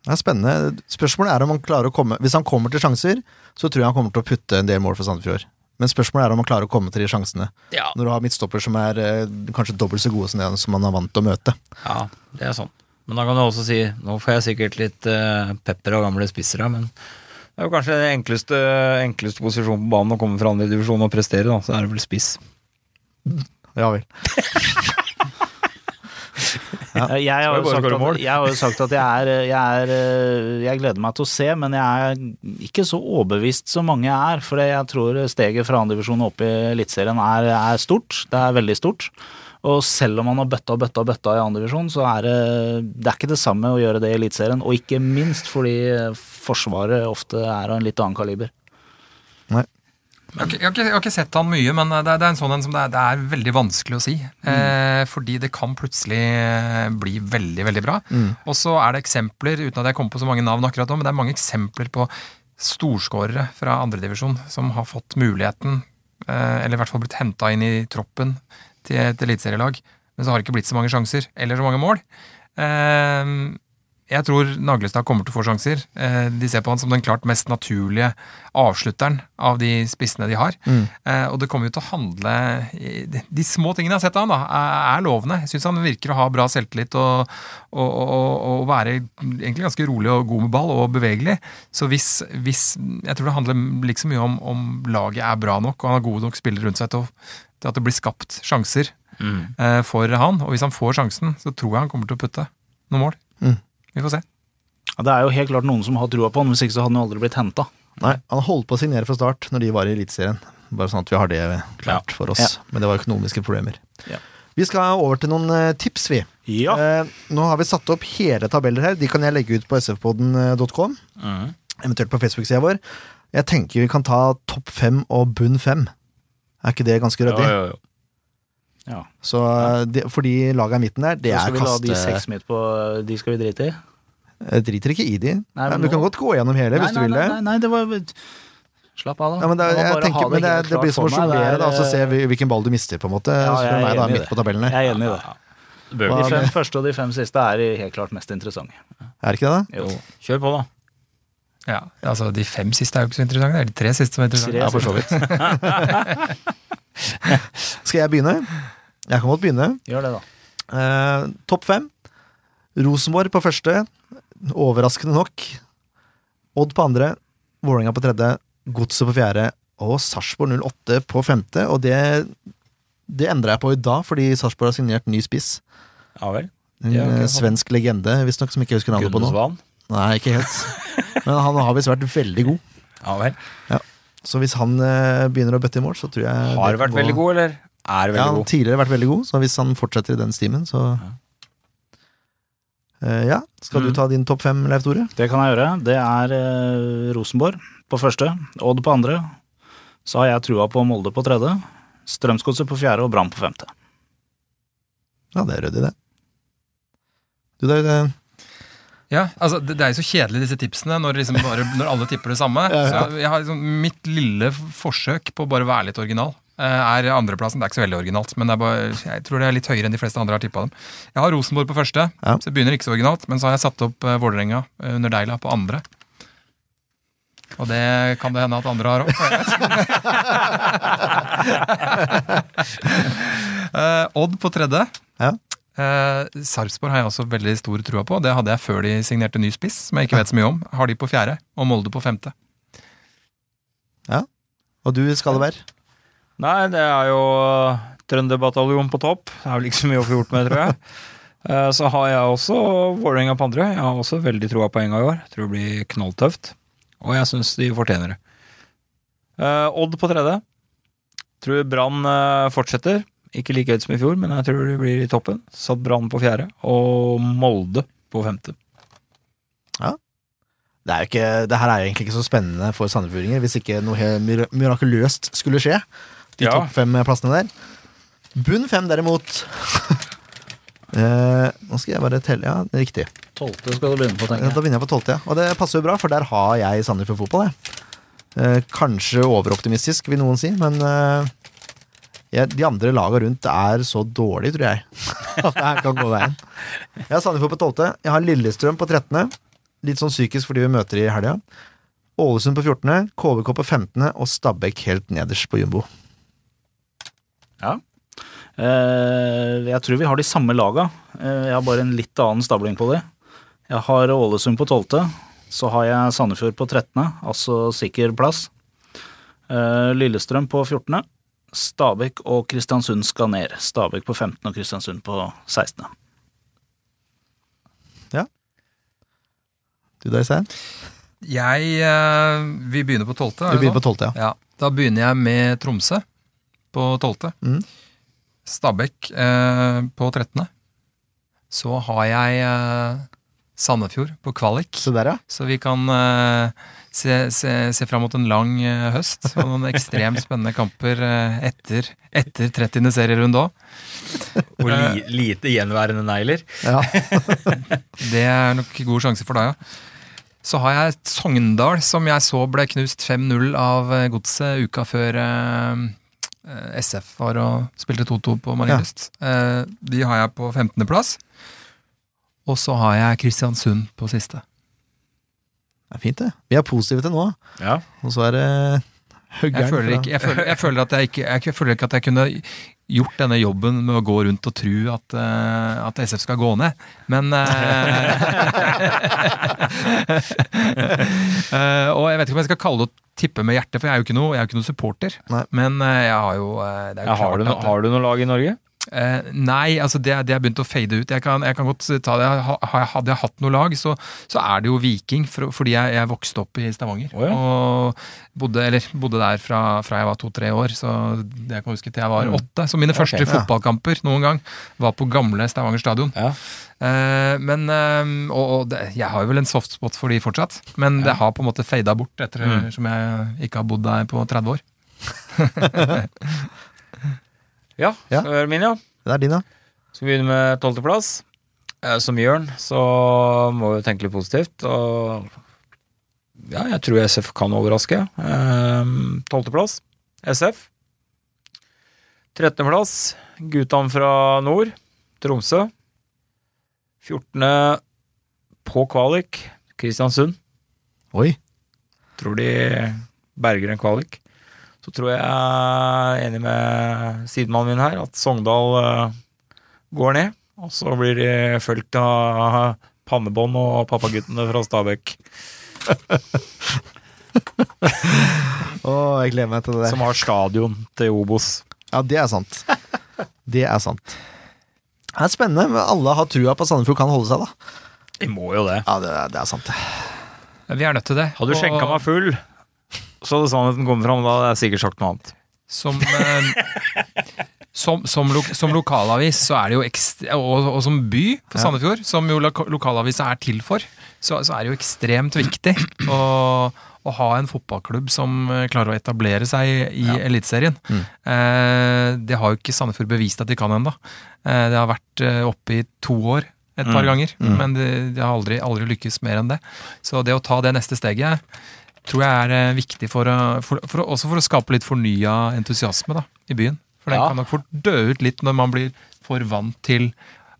S3: Det er spennende. Spørsmålet er om han klarer å komme Hvis han kommer til sjanser, så tror jeg han kommer til å putte en del mål for Sandefjord. Men spørsmålet er om han klarer å komme til de sjansene.
S1: Ja,
S3: Når du har midtstopper som er eh, kanskje dobbelt så gode som det som han er vant til å møte.
S1: ja det er sånn. Men da kan du også si Nå får jeg sikkert litt eh, pepper av gamle spisser her, men det er jo kanskje den enkleste, enkleste posisjonen på banen å komme fra andre divisjon og prestere, da. Så er det vel spiss.
S3: Ja vel.
S5: Ja. Jeg har, jo
S1: jo
S5: sagt at, jeg har jo sagt at jeg er, jeg er eh, Jeg gleder meg til å se, men jeg er ikke så overbevist som mange er. For jeg tror steget fra andredivisjon opp i Eliteserien er, er stort. Det er veldig stort. Og selv om man har bøtta og bøtta og bøtta i andredivisjon, så er det, det er ikke det samme å gjøre det i Eliteserien. Og ikke minst fordi Forsvaret ofte er av en litt annen kaliber.
S4: Nei. jeg, har ikke, jeg har ikke sett han mye, men det er, det er en sånn en som det er, det er veldig vanskelig å si. Eh, fordi det kan plutselig eh, bli veldig, veldig bra. Og så er det eksempler, uten at jeg kommer på så mange navn akkurat nå, men det er mange eksempler på storskårere fra andredivisjon som har fått muligheten, eh, eller i hvert fall blitt henta inn i troppen til et eliteserielag, men så har det ikke blitt så mange sjanser, eller så mange mål. Eh, jeg tror Naglestad kommer til å få sjanser. Eh, De ser på han som den klart mest naturlige avslutteren av de spissene de har. Mm. Og det kommer jo til å handle De små tingene jeg har sett av han da, er lovende. Jeg syns han virker å ha bra selvtillit og, og, og, og være egentlig ganske rolig og god med ball og bevegelig. Så hvis, hvis Jeg tror det handler like så mye om om laget er bra nok og han har gode nok spillere rundt seg til, å, til at det blir skapt sjanser eh, for han. Og hvis han får sjansen, så tror jeg han kommer til å putte noen mål.
S3: Mm.
S4: Vi får se.
S5: Ja, Det er jo helt klart noen som har trua på han, hvis ikke så hadde han jo aldri blitt henta.
S3: Nei, han holdt på å signere fra start når de var i Eliteserien. Bare sånn at vi har det klart for oss.
S5: Ja.
S3: Men det var økonomiske problemer.
S5: Ja.
S3: Vi skal over til noen eh, tips, vi.
S5: Ja.
S3: Eh, nå har vi satt opp hele tabeller her. De kan jeg legge ut på sfpodden.com,
S1: Mm.
S3: eventuelt på Facebook-sida vår. Jeg tenker vi kan ta topp fem og bunn fem. Er ikke det ganske ryddig?
S1: Ja, ja,
S5: ja.
S3: Så eh, det, for de laga i midten der, det er kaste...
S5: skal vi la de seks midt på De skal vi drite i?
S3: Jeg driter ikke i de.
S5: Nei, men
S3: du kan godt gå gjennom hele, hvis
S5: nei,
S3: du vil det.
S5: nei, nei, det var Slapp av, da.
S3: Ja, men det,
S5: Jeg
S3: tenker,
S5: det,
S3: men det, det blir som å sjonglere,
S5: er,
S3: så se
S5: eh,
S3: vi- hvilken ball du mister, på en måte.
S5: Ja, jeg er
S3: meg, da, midt på tabellen.
S5: Jeg er enig i det.
S1: Det
S5: De fem første og de fem siste er helt klart mest interessante.
S3: Er det ikke det, da?
S1: Jo. Kjør på, da.
S4: Ja, altså De fem siste er jo ikke så interessante. Det er de tre siste som er interessante.
S3: Ja, for så vidt. Skal jeg begynne? Jeg kan godt begynne.
S5: Gjør det, da.
S3: Eh, Topp fem. Rosenborg på første. Overraskende nok. Odd på andre. Vålerenga på tredje. Godset på fjerde. Og Sarpsborg 08 på femte. Og det, det endra jeg på i dag, fordi Sarpsborg har signert ny spiss.
S1: Ja vel.
S3: En eh,
S1: sånn.
S3: svensk legende, visstnok, som ikke husker navnet på nå. Nei, ikke helt. Men han har visst vært veldig god.
S1: Ja vel.
S3: Så hvis han eh, begynner å bøtte i mål, så tror jeg
S1: Har vært
S3: gå-
S1: veldig god, eller er
S3: Ja,
S1: veldig
S3: han har
S1: god?
S3: tidligere vært veldig god, så hvis han fortsetter i den stimen, så Eh, Ja. Skal du
S1: Mm.
S3: ta din topp fem, Leif Tore?
S5: Det kan jeg gjøre. Det er eh, Rosenborg på første, Odd på andre. Så har jeg trua på Molde på tredje, Strømsgodset på fjerde og Brann på femte.
S3: Ja, det er ryddig, det. Du, det, det
S4: Ja, altså det, det er jo så kjedelig disse tipsene når, liksom bare, når alle tipper det samme.
S3: Ja, ja.
S4: Så jeg har liksom, mitt lille forsøk på å bare være litt original eh, er andreplassen. Det er ikke så veldig originalt, men det er bare, jeg tror det er litt høyere enn de fleste andre har tippa dem. Jeg har Rosenborg på første,
S3: Ja.
S4: så det begynner ikke så originalt. Men så har jeg satt opp uh, Vålerenga eh, under Deila på andre. Og det kan det hende at andre har òg. Odd på tredje.
S3: Ja.
S4: Uh, Sarpsborg har jeg også veldig stor trua på. Det hadde jeg før de signerte ny spiss, som jeg ikke vet så mye om. Har de på fjerde, og Molde på femte. Ja.
S3: Og du, Skalleberg?
S1: Nei, det er jo Trønderbataljonen Trønderbataljon på topp. Det er vel ikke så mye å få gjort med, tror jeg. Eh, Så har jeg også Vålerenga på andre. Jeg har også veldig troa på Enga i år. Tror det blir knalltøft. Og jeg syns de fortjener det. Eh, Odd på tredje. Tror Brann eh, fortsetter. Ikke like høyt som i fjor, men jeg tror de blir i toppen. Satt Brann på fjerde. Og Molde på femte.
S3: Det, er jo ikke, det her er jo egentlig ikke så spennende for sandefjordinger hvis ikke noe helt mira- mirakuløst skulle skje. De
S1: Ja.
S3: topp fem plassene der. Bunn fem, derimot. Eh, nå skal jeg bare telle. Ja, det er riktig.
S5: Tolvte skal du begynne på, tenker jeg.
S3: Da begynner jeg på tolvte, ja. Og det passer jo bra, for der har jeg Sandefjord fotball, jeg. Eh, kanskje overoptimistisk, vil noen si, men eh, jeg, de andre laga rundt er så dårlige, tror jeg. At det her kan gå veien. Jeg har Sandefjord på tolvte. Jeg har Lillestrøm på trettende. Litt sånn psykisk fordi vi møter i helga. Ålesund på 14., KVK på 15. og Stabæk helt nederst på jumbo.
S5: Ja. jeg tror vi har de samme laga. Eh, jeg har bare en litt annen stabling på de. Jeg har Ålesund på tolvte. Så har jeg Sandefjord på trettende, altså sikker plass. Eh, Lillestrøm på fjortende. Stabæk og Kristiansund skal ned. Stabæk på 15. og Kristiansund på 16. Ja.
S3: Du da, Øystein?
S4: Jeg eh, Vi begynner på
S3: 12.
S4: Vi
S3: begynner på tolvte, ja.
S4: Ja, da begynner jeg med Tromsø på 12.
S3: Mm.
S4: Stabæk eh, på 13. Så har jeg eh, Sandefjord på kvalik.
S3: Så, der, ja.
S4: Så vi kan uh, se, se, se fram mot en lang uh, høst og noen ekstremt spennende kamper uh, etter, etter 30. serierunde òg.
S1: Og li, lite gjenværende negler.
S3: ja.
S4: Det er nok god sjanse for deg, ja. Så har jeg Sogndal, som jeg så ble knust 5-0 av Godset uka før SF var og spilte 2-2 på Marienlyst. Eh, de har jeg på 15.-plass. Og så har jeg Kristiansund på siste.
S3: Det er fint, det. Vi er positive til nå,
S1: Ja.
S3: og så er det
S4: Jeg føler, ikke, jeg, føler, jeg, føler at jeg, ikke, jeg føler ikke at jeg kunne gjort denne jobben med å gå rundt og tro at, uh, at SF skal gå ned. Men uh, uh, Og jeg vet ikke om jeg skal kalle det å tippe med hjertet, for jeg er jo ikke noe, jeg er jo ikke noe supporter.
S3: Nei.
S4: Men jeg har jo det jo
S1: Ja, har, du no,
S4: at-
S1: har du noe lag i Norge?
S4: Eh, nei, altså det, det er begynt å fade ut. Jeg kan, jeg kan godt ta det. Ha- ha- Hadde jeg hatt noe lag, så, så er det jo Viking, for, fordi jeg, jeg vokste opp i Stavanger.
S1: Oh, ja.
S4: Og bodde, eller, bodde der fra, fra jeg var to-tre år, så det jeg kan huske til jeg var
S1: Mm.
S4: åtte. Så mine første
S3: ja.
S4: fotballkamper noen gang var på gamle Stavanger stadion.
S1: Ja.
S4: Eh, men, eh, og, og det, jeg har jo vel en softspot for de fortsatt, men det har på en måte fada bort etter
S1: Mm.
S4: som jeg ikke har bodd der på 30 år.
S1: Ja,
S3: Ja.
S1: så er det min, ja.
S3: Det er din, ja.
S1: Skal vi begynne med tolvteplass? Eh, Som Jørn, så må vi tenke litt positivt. Og ja, jeg tror SF kan overraske. Eh, Tolvteplass SF. Trettendeplass Gutan fra nord, Tromsø. Fjortende på kvalik, Kristiansund.
S3: Oi.
S1: Tror de berger en kvalik. Så tror jeg jeg er enig med sidemannen min her, at Sogndal eh, går ned. Og så blir de fulgt av pannebånd og pappaguttene fra Stabekk.
S3: Å, jeg gleder meg til det der.
S1: som har stadion til Obos.
S3: Ja, det er sant. Det er sant. Det er spennende. men Alle har trua på at Sandefjord kan holde seg, da.
S1: De må jo det.
S3: Ja, det, er- det er sant.
S4: Vi er nødt til det.
S1: Hadde du skjenka meg full, så hadde sannheten kommet fram. Da hadde jeg sikkert sagt noe annet.
S4: Som, eh, som, som, lo, som lokalavis så er det jo ekstre, og, og som by for
S3: Ja.
S4: Sandefjord, som jo lo lokalavisa er til for, så, så er det jo ekstremt viktig å, å ha en fotballklubb som eh, klarer å etablere seg i Eliteserien.
S3: Mm.
S4: Eh, det har jo ikke Sandefjord bevist at de kan ennå. Eh, det har vært eh, oppe i to år et par
S1: Mm.
S4: ganger,
S3: Mm.
S4: men de, de har aldri, aldri lykkes mer enn det. Så det å ta det neste steget tror jeg er eh, viktig for, å- for, for, også for å skape litt fornya entusiasme da, i byen. For den
S1: Ja.
S4: kan nok fort dø ut litt når man blir for vant til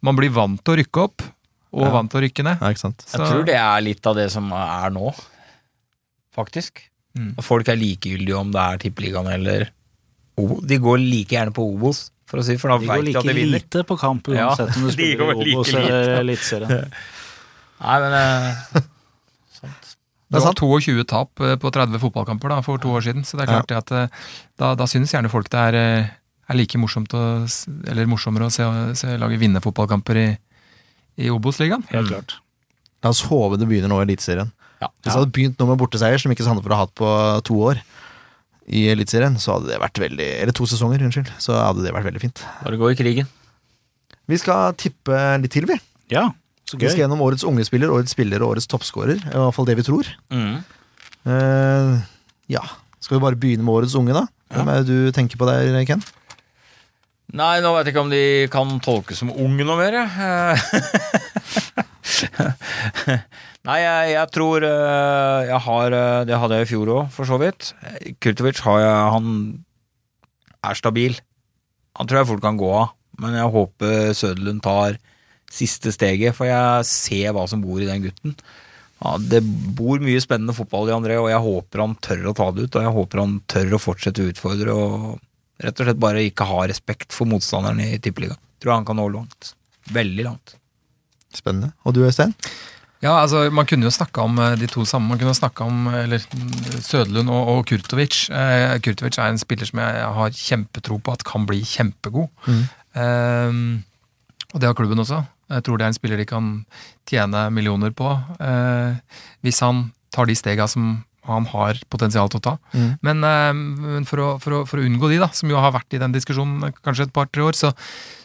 S4: Man blir vant til å rykke opp, og
S3: Ja.
S4: vant til å rykke ned.
S3: Ja, ikke sant.
S1: Jeg tror det er litt av det som er nå, faktisk.
S4: Mm.
S1: Folk er likegyldige om det er Tippeligaen eller O- De går like gjerne på Obos, for å si, for da
S5: De går like
S1: de
S5: lite på kamp
S1: Ja,
S5: uansett om du
S1: de
S5: spiller
S1: går
S5: i
S1: like
S5: Obos
S1: lite.
S5: eller Eliteserien.
S1: Nei, men eh.
S4: Det var 22 tap eh, på 30 fotballkamper da, for to år siden, så det er klart det at eh, da, da synes gjerne folk det er, eh, er like morsomt å, eller morsommere å se, se laget vinne fotballkamper i, i Obos-ligaen.
S5: Helt klart.
S3: La oss håpe det begynner nå i Eliteserien.
S1: Ja.
S3: Hvis det hadde begynt nå med borteseier, som ikke Sandefjord har hatt på to år i Eliteserien, så hadde det vært veldig Eller to sesonger, unnskyld. Så hadde det vært veldig fint.
S1: Bare gå i krigen.
S3: Vi skal tippe litt til, vi.
S5: Ja, så
S3: Vi skal gjennom årets unge spiller, årets spiller og årets toppskårer. I hvert fall det vi tror.
S1: Mm.
S3: Uh, ja. Skal vi bare begynne med årets unge, da? Hvem er det du tenker på der, Ken?
S1: Nei, nå vet jeg ikke om de kan tolkes som unge noe mer. jeg. Nei, jeg, jeg tror eh, jeg har eh, Det hadde jeg i fjor òg, for så vidt. Kurtovic har jeg Han er stabil. Han tror jeg fort kan gå av, men jeg håper Søderlund tar siste steget, for jeg ser hva som bor i den gutten. Ja, det bor mye spennende fotball i André, og jeg håper han tør å ta det ut. Og jeg håper han tør å fortsette å utfordre og rett og slett bare ikke ha respekt for motstanderen i Tippeligaen. Tror han kan nå langt. Veldig langt.
S3: Spennende. Og du, Øystein?
S4: Ja, altså Man kunne jo snakka om eh, de to sammen. Man kunne snakka om eller, mm, og, og Kurtovic. Eh, Kurtovic er en spiller som jeg, jeg har kjempetro på at kan bli kjempegod.
S3: Mm.
S4: Eh, og det har klubben også. Jeg tror det er en spiller de kan tjene millioner på, eh, hvis han tar de stega som han har potensial til å ta.
S3: Mm.
S4: Men, eh, men for, å, for, å, for å unngå de, da, som jo har vært i den diskusjonen kanskje et par-tre år, så,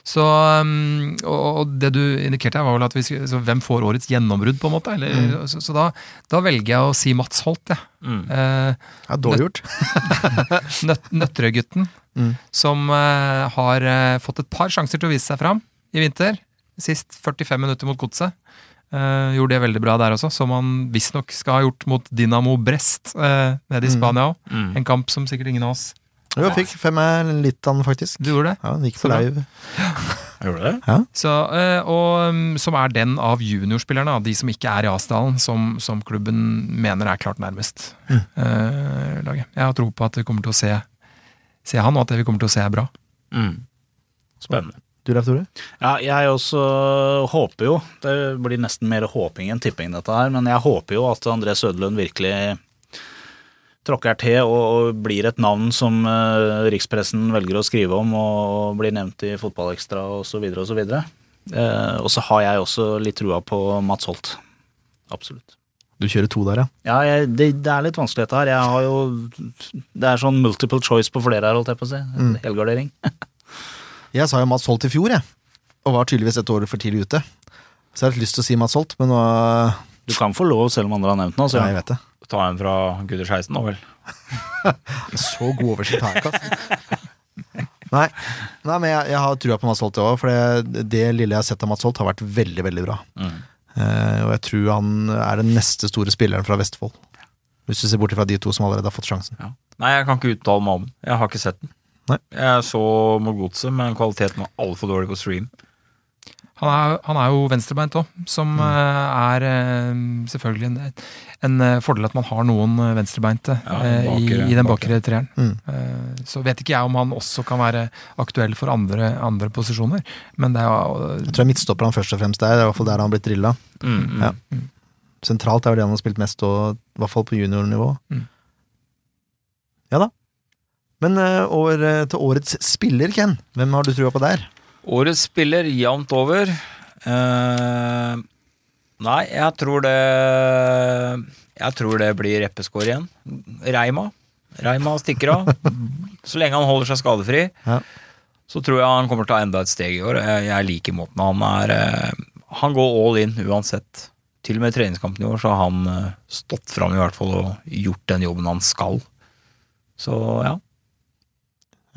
S4: så um, og, og det du indikerte her, var vel at vi, så hvem får årets gjennombrudd, på en måte? Eller, Så, så da, da velger jeg å si Mats Holt, jeg.
S1: Mm.
S4: Eh,
S3: Ja, dårlig gjort.
S4: nøt, Nøtterøy-gutten,
S3: Mm.
S4: som eh, har eh, fått et par sjanser til å vise seg fram i vinter. Sist 45 minutter mot Godset. Uh, gjorde det veldig bra der også, som han visstnok skal ha gjort mot Dinamo Brest uh, nede i
S3: Mm.
S4: Spania òg.
S1: Mm.
S4: En kamp som sikkert ingen av oss
S3: Jo, fikk fem litt av den, faktisk.
S4: Du gjorde det?
S3: Ja, han gikk på live. Ja.
S1: Gjorde det? det?
S4: Så, uh, og um, som er den av juniorspillerne, av de som ikke er i Asdalen, som, som klubben mener er klart nærmest
S3: Mm.
S4: eh, laget. Jeg har tro på at vi kommer til å se, se han, og at det vi kommer til å se er bra.
S1: Mm. Spennende.
S3: Du, Leif Tore?
S5: Ja, jeg også håper jo Det blir nesten mer håping enn tipping, dette her. Men jeg håper jo at André Søderlund virkelig tråkker til og, og blir et navn som eh, rikspressen velger å skrive om og blir nevnt i Fotballekstra osv. osv. Eh, og så har jeg også litt trua på Mats Holt. Absolutt.
S3: Du kjører to der, ja.
S5: Ja, jeg, det, det er litt vanskelig dette her. Jeg har jo Det er sånn multiple choice på flere her, holdt jeg på å si.
S3: Mm.
S5: Helgardering.
S3: Jeg sa jo Mats Holt i fjor, jeg. Og var tydeligvis et år for tidlig ute. Så jeg har litt lyst til å si Mats Holt, men nå
S5: Du kan få lov, selv om andre har nevnt den. Altså.
S3: Ja, jeg vet det.
S1: Ta en fra Gutters Heisen nå, vel.
S3: Så god oversikt har jeg ikke, altså. Nei, Nei men jeg, jeg har trua på Mats Holt, jeg òg. For det, det lille jeg har sett av Mats Holt, har vært veldig, veldig bra.
S1: Mm.
S3: Uh, og jeg tror han er den neste store spilleren fra Vestfold. Hvis du ser bort fra de to som allerede har fått sjansen.
S1: Ja. Nei, jeg kan ikke uttale meg om den. Jeg har ikke sett den.
S3: Nei.
S1: Jeg så mot Godset, men kvaliteten var altfor dårlig på stream.
S4: Han er, han er jo venstrebeint òg, som
S3: Mm.
S4: eh, er eh, selvfølgelig en, en eh, fordel at man har noen venstrebeinte
S1: Ja,
S4: i, i den
S1: bakre.
S4: bakre treeren.
S3: Mm.
S4: Så vet ikke jeg om han også kan være aktuell for andre, andre posisjoner, men det er jo
S3: Jeg tror jeg midtstopper han først og fremst der. Det er i hvert fall der han har blitt drilla.
S1: Mm, mm.
S3: Ja. Sentralt er vel det han har spilt mest, og i hvert fall på juniornivå.
S4: Mm.
S3: Ja da. Men eh, over eh, til årets spiller, Ken. Hvem har du trua på der?
S1: Årets spiller jevnt over. Uh, nei, jeg tror det Jeg tror det blir Reppeskår igjen. Reima. Reima stikker av. Så lenge han holder seg skadefri,
S3: Ja.
S1: så tror jeg han kommer til å ta enda et steg i år. Jeg, jeg liker måten han er uh, Han går all in uansett. Til og med i treningskampen i år så har han uh, stått fram i hvert fall og gjort den jobben han skal. Så ja.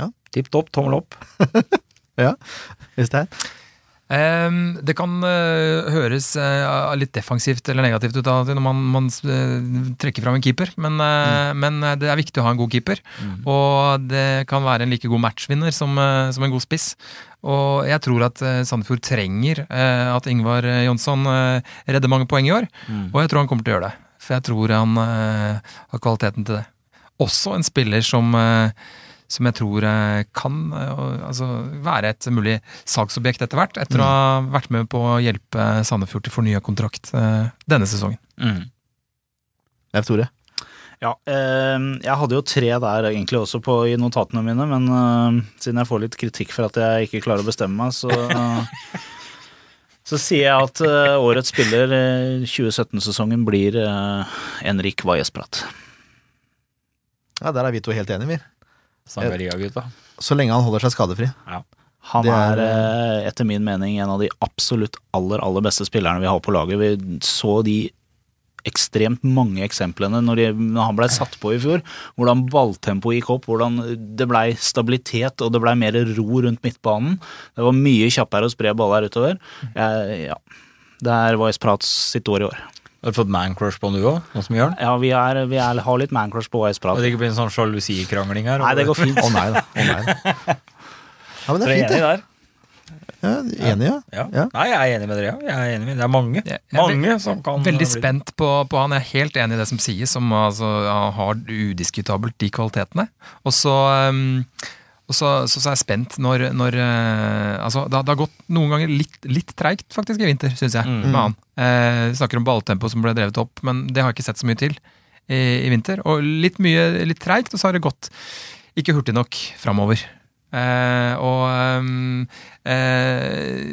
S3: Ja.
S1: Tipp topp, tommel opp.
S3: Øystein?
S4: visst det kan eh, høres eh, litt defensivt eller negativt ut av når man, man eh, trekker fram en keeper, men, mm. men det er viktig å ha en god keeper. Og det kan være en like god matchvinner som, som en god spiss. Og jeg tror at Sandefjord trenger eh, at Ingvar Jonsson redder mange poeng i år.
S1: Mm.
S4: Og jeg tror han kommer til å gjøre det. For jeg tror han har kvaliteten til det. Også en spiller som, som jeg tror eh, kan eh, altså, være et mulig salgsobjekt etter hvert, etter å ha vært med på å hjelpe Sandefjord til fornya kontrakt eh, denne sesongen.
S1: Mm.
S3: Leif Tore?
S5: Ja, jeg hadde jo tre der egentlig også på, i notatene mine, men siden jeg får litt kritikk for at jeg ikke klarer å bestemme meg, så Så sier jeg at årets spiller eh, 2017-sesongen blir uh, Enrik Vajesprat.
S3: Ja, der er vi to helt enige, vi.
S1: Sangaria-gutta.
S3: Så lenge han holder seg skadefri.
S5: Han er,
S3: er,
S5: eh, etter min mening en av de absolutt aller, aller beste spillerne vi har på laget. Vi så de ekstremt mange eksemplene når, de, når han ble satt på i fjor. Hvordan balltempoet gikk opp, hvordan det blei stabilitet og det blei mer ro rundt midtbanen. Det var mye kjappere å spre baller utover. Jeg, ja. Det er Vice Prats sitt år i år.
S1: Har du fått man-crush på han du òg, nå som Jørn?
S5: Ja, vi, er, vi er, har litt mancrush på Vice
S1: At
S5: Prat.
S1: det ikke blir en sånn sjalusikrangling her?
S5: Nei, det går fint.
S3: Å nei da. Å nei da. Ja, men det er
S1: er
S3: fint, det.
S1: der?
S3: Ja, enig, ja.
S1: Ja.
S3: Ja.
S1: Nei, jeg er enig med dere. Ja. Jeg er enig med Det er mange.
S4: Jeg er
S1: Mange som kan
S4: Veldig
S1: bli-
S4: spent på, på han. Jeg er helt enig i det som sies, som altså, har udiskutabelt de kvalitetene. Og så, um, og så, så, så er jeg spent når, når uh, Altså, det, har- det har gått noen ganger litt, litt treigt, faktisk, i vinter, syns jeg,
S1: Mm.
S4: med han. Eh, snakker om balltempo som ble drevet opp, men det har jeg ikke sett så mye til i, i vinter. Og litt mye litt treigt, og så har det gått ikke hurtig nok framover. Eh, og um, eh,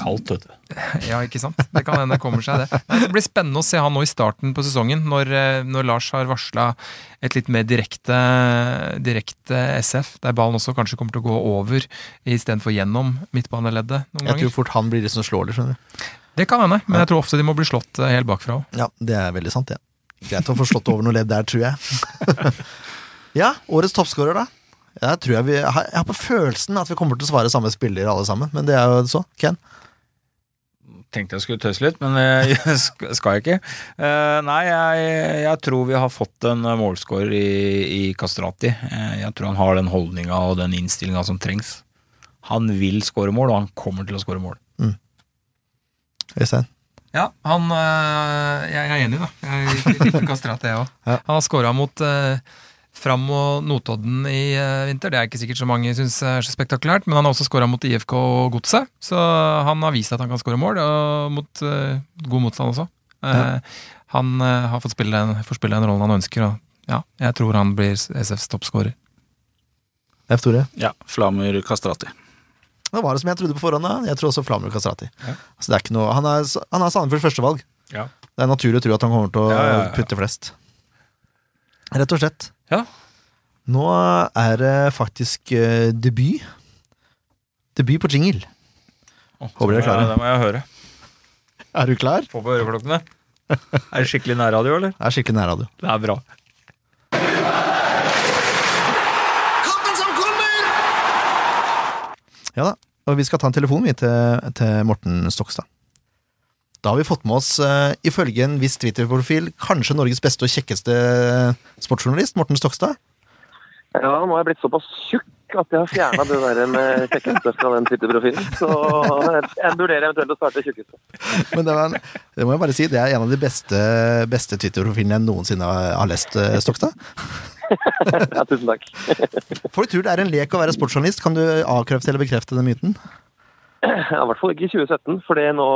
S1: Kaldt, vet du.
S4: Ja, ikke sant? Det kan hende det kommer seg, det. Det blir spennende å se han nå i starten på sesongen, når, når Lars har varsla et litt mer direkte, direkte SF, der ballen også kanskje kommer til å gå over istedenfor gjennom midtbaneleddet noen
S3: Jeg tror fort han blir de som slår det, skjønner du.
S4: Det kan hende, men jeg tror ofte de må bli slått helt bakfra òg.
S3: Ja, det er veldig sant, det. Greit å få slått over noe ledd der, tror jeg. ja, årets toppskårer, da. Jeg tror jeg, vi, jeg har på følelsen at vi kommer til å svare samme spiller alle sammen, men det er jo så. Ken?
S1: Tenkte jeg skulle tøyse litt, men det skal jeg ikke. Eh, nei, jeg, jeg tror vi har fått en målscorer i, i Kastrati. Eh, jeg tror han har den holdninga og den innstillinga som trengs. Han vil skåre mål, og han kommer til å skåre mål.
S3: Øystein?
S4: Ja, han øh, Jeg jeg er enig, da. Jeg liker Kastrati, jeg òg.
S3: Ja.
S4: Han har skåra mot øh, Fram og Notodden i øh, vinter. Det er ikke sikkert så mange syns er så spektakulært, men han har også skåra mot IFK og Godset, så han har vist at han kan skåre mål, og mot uh, god motstand også. Eh, han uh, har fått spille, den- får spille den rollen han ønsker, og ja, jeg tror han blir SFs toppskårer.
S3: F. Tore?
S5: Ja, Flamur Kastrati.
S3: Det var det som jeg trodde på forhånd. da. Jeg tror også Flamur Kastrati. Altså, det er ikke noe, han er, han er Sandefjords førstevalg.
S1: Ja.
S3: Det er naturlig å tro at han kommer til å
S1: Ja, ja, ja.
S3: putte flest. Rett og slett.
S1: Ja.
S3: Nå er det faktisk uh, debut. Debut på jingle. Håper dere er klare.
S1: Det må jeg høre.
S3: Er du klar?
S1: Få på øreklokkene. Er det skikkelig nærradio, eller?
S3: Det er skikkelig nærradio.
S1: Det er bra.
S3: Ja da. Og vi skal ta en telefon vi til, til Morten Stokstad. Da har vi fått med oss, uh, ifølge en viss Twitter-profil, kanskje Norges beste og kjekkeste sportsjournalist, Morten Stokstad.
S6: Ja, nå har jeg blitt såpass tjukk at jeg har fjerna det der med kjekkeste fra den Twitter-profilen. Så jeg vurderer eventuelt å starte tjukkeste.
S3: Men det, var det må jeg bare si, det er en av de beste, beste Twitter-profilene jeg noensinne har, har lest, eh, Stokstad.
S6: Ja, tusen takk.
S3: Folk tror det er en lek å være sportsjournalist. Kan du avkrefte eller bekrefte den myten?
S6: Ja, I hvert fall ikke i 2017, for det nå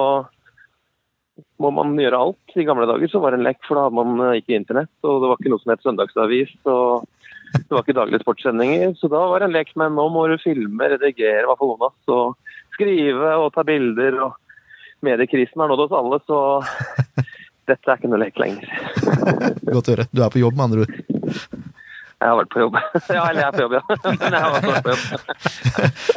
S6: må man gjøre alt. I gamle dager så var det en lek, for da hadde man eh, ikke internett, og det var ikke noe som het søndagsavis. og det var ikke daglige sportssendinger, så da var det en lek men nå må du filme, redigere, hva for noe, og skrive og ta bilder. og Mediekrisen har nådd oss alle, så dette er ikke noe lek lenger.
S3: Godt å høre. Du er på jobb, med andre ord.
S6: Jeg har vært på jobb. Ja, eller jeg er på jobb, ja. Men jeg har vært på jobb.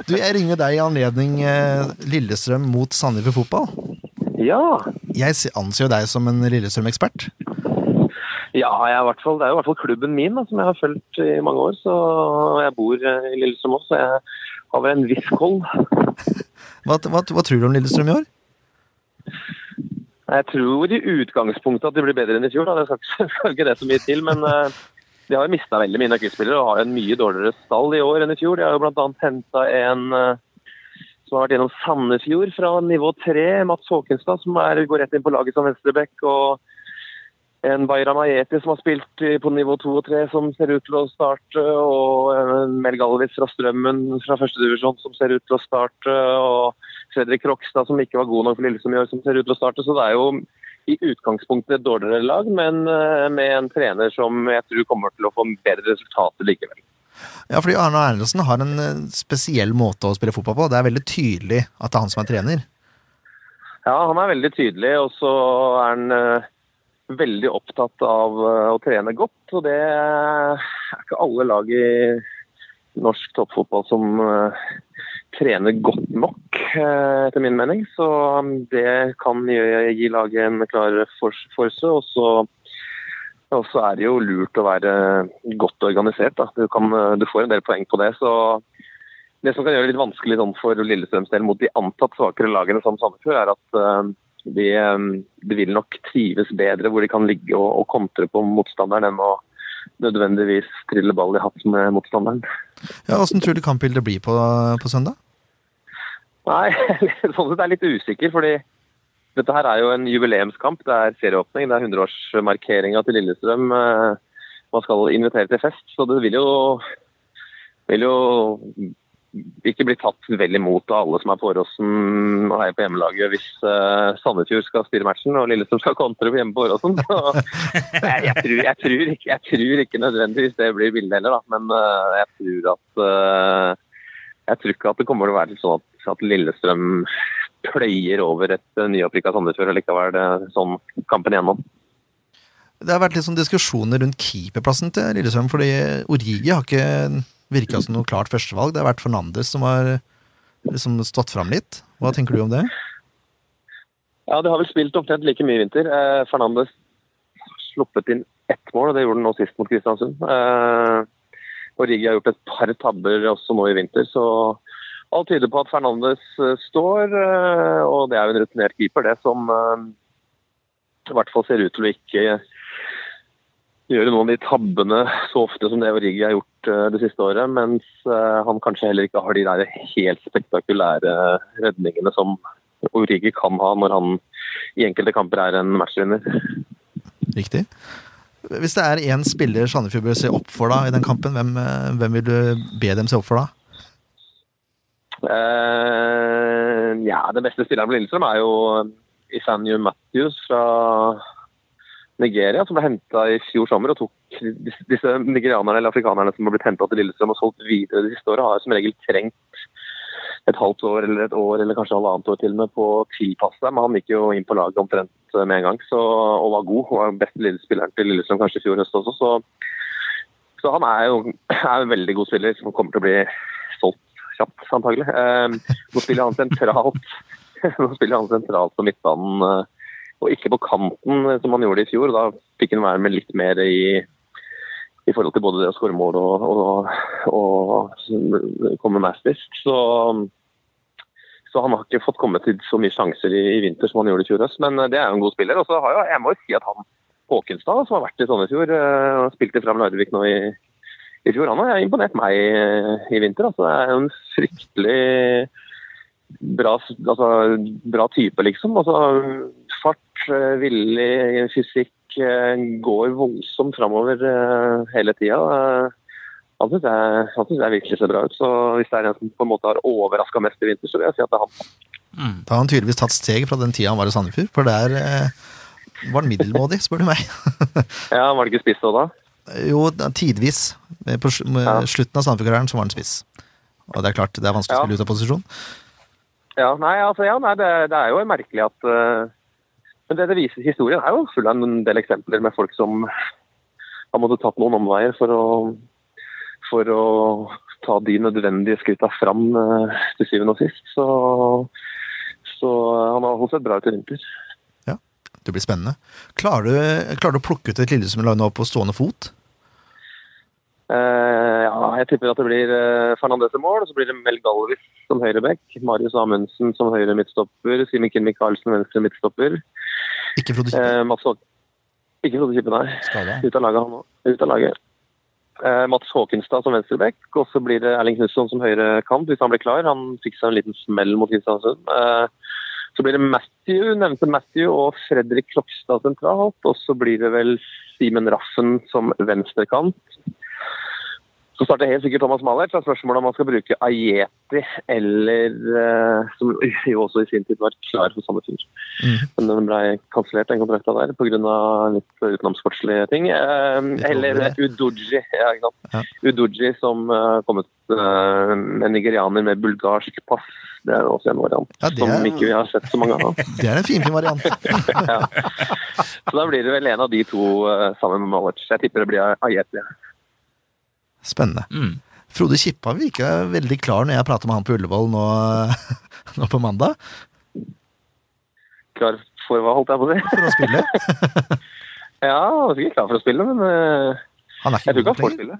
S3: Du, Jeg ringer deg i anledning eh, Lillestrøm mot Sandefjord fotball.
S6: Ja,
S3: Jeg anser jo deg som en Lillestrøm-ekspert.
S6: ja jeg er i hvert fall, det er jo i hvert fall klubben min da, som jeg har fulgt i mange år. så Jeg bor eh, i Lillestrøm også, så jeg har vel en viss koll.
S3: Hva, hva, hva tror du om Lillestrøm i år?
S6: Jeg tror i utgangspunktet at de blir bedre enn i fjor. Da. Det skal ikke, ikke det så mye til, men eh, de har jo mista veldig mye nøkkelspillere og har en mye dårligere stall i år enn i fjor. De har jo bl.a. henta en eh, som har vært gjennom Sandefjord fra nivå tre, Mats Håkenstad, som er, går rett inn på laget som venstreback. og en Bayram Ayeti som har spilt på nivå to og tre, som ser ut til å starte. Og en Mel Galvis fra Strømmen fra førstedivisjon som ser ut til å starte. Og Fredrik Krokstad som ikke var god nok for Lillesund i år, som ser ut til å starte. Så det er jo i utgangspunktet et dårligere lag, men eh, med en trener som jeg tror kommer til å få bedre resultater likevel.
S3: Ja, fordi Arne Erlendsen har en eh, spesiell måte å spille fotball på. Det er veldig tydelig at det er han som er trener.
S6: Ja, han er veldig tydelig, og så er han eh, veldig opptatt av eh, å trene godt. Og det er ikke alle lag i norsk toppfotball som trener godt nok, etter min mening. Så um, det kan gi, laget en klar forse. Og så, og så er det jo lurt å være godt organisert. Da. Du, kan, du får en del poeng på det. så det som kan gjøre det litt vanskelig sånn for Lillestrøms del mot de antatt svakere lagene som Sandefjord, er at eh, de, eh, de vil nok trives bedre hvor de kan ligge og, og kontre på motstanderen enn å nødvendigvis trille ball i hatt med motstanderen.
S3: Ja, Hvordan tror du kampbildet blir på, på søndag?
S6: Nei, sånn sett er jeg litt usikker, fordi dette her er jo en jubileumskamp. Det er serieåpning, det er 100-årsmarkeringa til Lillestrøm. Eh, Man skal invitere til fest, så det vil jo, vil jo ikke bli tatt vel imot av alle som er på Åråsen og heier på hjemmelaget hvis eh, Sandefjord skal styre matchen og Lillestrøm skal kontre hjemme på Åråsen. Jeg, jeg, tror, jeg, ikke, jeg tror ikke nødvendigvis det blir bildet heller, da. Men eh, jeg tror at jeg tror ikke at det kommer til å være sånn at, at Lillestrøm pløyer over et uh, nyopprykka Sandefjord allikevel. Det sånn kampen igjennom.
S3: Det har vært litt sånn diskusjoner rundt keeperplassen til Lillestrøm, fordi Origi har ikke virka som noe klart førstevalg. Det har vært Fernandes som har liksom stått fram litt. Hva tenker du om det?
S6: Ja, de har vel spilt omtrent like mye i vinter. Eh, Fernandes sluppet inn ett mål, og det gjorde han nå sist mot Kristiansund. Eh, Origi har gjort et par tabber også nå i vinter, så alt tyder på at Fernandes eh, står. Eh, og det er jo en rutinert keeper, det, som eh, i hvert fall ser ut til å ikke gjøre noen av de tabbene så ofte som det Origi har gjort det siste året, mens han kanskje heller ikke har de der helt spektakulære redningene som Origi kan ha når han i enkelte kamper er en matchvinner.
S3: Riktig. Hvis det er én spiller Sandefjord bør se opp for da i den kampen, hvem, hvem vil du be dem se opp for da?
S6: Eh, ja, den beste spilleren på Lillestrøm er jo Isanyu Matthews fra Nigeria, som ble henta i fjor sommer. og tok disse, disse nigerianerne eller afrikanerne som har blitt henta til Lillestrøm og solgt videre de siste åra, har som regel trengt et halvt år eller et år eller kanskje halvannet år til og med på å tilpasse seg. Men han gikk jo inn på laget omtrent med en gang så, og var god. og var beste lillespilleren til Lillestrøm kanskje i fjor høst også. Så, så han er jo er en veldig god spiller som kommer til å bli kjapt, antagelig. Eh, nå spiller han sentralt nå spiller han sentralt på midtbanen. Eh, og ikke på kanten, som han gjorde i fjor. Da fikk han være med litt mer i, i forhold til både det å skåre mål og, og, og komme assist. Så, så han har ikke fått komme til så mye sjanser i, i, vinter som han gjorde i fjor høst. Men det er jo en god spiller. Og så har jo, jeg må jo si at han Håkenstad, som har vært i sånne i fjor, spilte fram Larvik nå i, i fjor, han har imponert meg i vinter. Altså, det er jo en fryktelig bra, altså, bra type, liksom. Altså, fart, villig, fysikk. Går voldsomt framover hele tida. Han syns jeg, jeg, virkelig ser bra ut. Så hvis det er en som på en måte har overraska mest i vinter, så vil jeg si at det er han.
S3: Mm. Da har han tydeligvis tatt steg fra den tida han var i Sandefjord, for der eh, var han middelmådig, spør du meg.
S6: ja, Var det ikke spiss òg da?
S3: Jo, tidvis. På slutten av Sandefjord-karrieren så var han spiss. Og det er klart, det er vanskelig å spille ut av posisjon.
S6: Ja, nei, altså, ja, nei det, det, er jo merkelig at uh, Men det det viser historien, er jo full av en del eksempler med folk som har måttet tatt noen omveier for å, for å ta de nødvendige skritta fram uh, til syvende og sist. Så, så han har holdt seg bra ut i vinter.
S3: Det blir spennende. Klarer du, klarer du å plukke ut et Lillestrøm-lag nå på stående fot?
S6: Uh, ja, jeg tipper at det blir uh, Fernandes i mål. Så blir det Mel Galvis som høyreback. Marius Amundsen som høyre midtstopper. Simen Kim Michaelsen venstre midtstopper.
S3: Ikke Frode Kippe?
S6: Uh, Mats ikke Frode Kippe, nei. Ut av laget, han òg. Ut av laget. Mats Håkenstad som venstreback. Og så blir det Erling Knutson som høyre kant, hvis han blir klar. Han fikk seg en liten smell mot Kristiansund. Så blir det Matthew, nevnte Matthew og Fredrik Klokstad sentralt. Og så blir det vel Simen Raffen som venstrekant. Så starter helt sikkert Thomas Mahler. Så er spørsmålet om man skal bruke Ajeti eller uh, Som jo også i sin tid var klar for samme Mm. Men den ble kansellert, den kontrakta der, pga. litt utenomsportslige ting. Uh, eller Udoji, ja, ja. Udoji som uh, kommet med nigerianer med bulgarsk pass. Det er også en variant ja, er... som ikke vi har sett så mange av.
S3: det er en finfin variant.
S6: ja. Så da blir det vel en av de to sammen med Malert. Jeg tipper det blir Ajeti.
S3: Spennende. Mm. Frode Kippa virka veldig klar når jeg prata med han på Ullevål nå, nå, på mandag.
S6: Klar for hva, holdt jeg på å si?
S3: For å spille?
S6: ja, han var sikkert klar for å spille, men uh,
S3: han er ikke
S6: jeg tror ikke han får spille.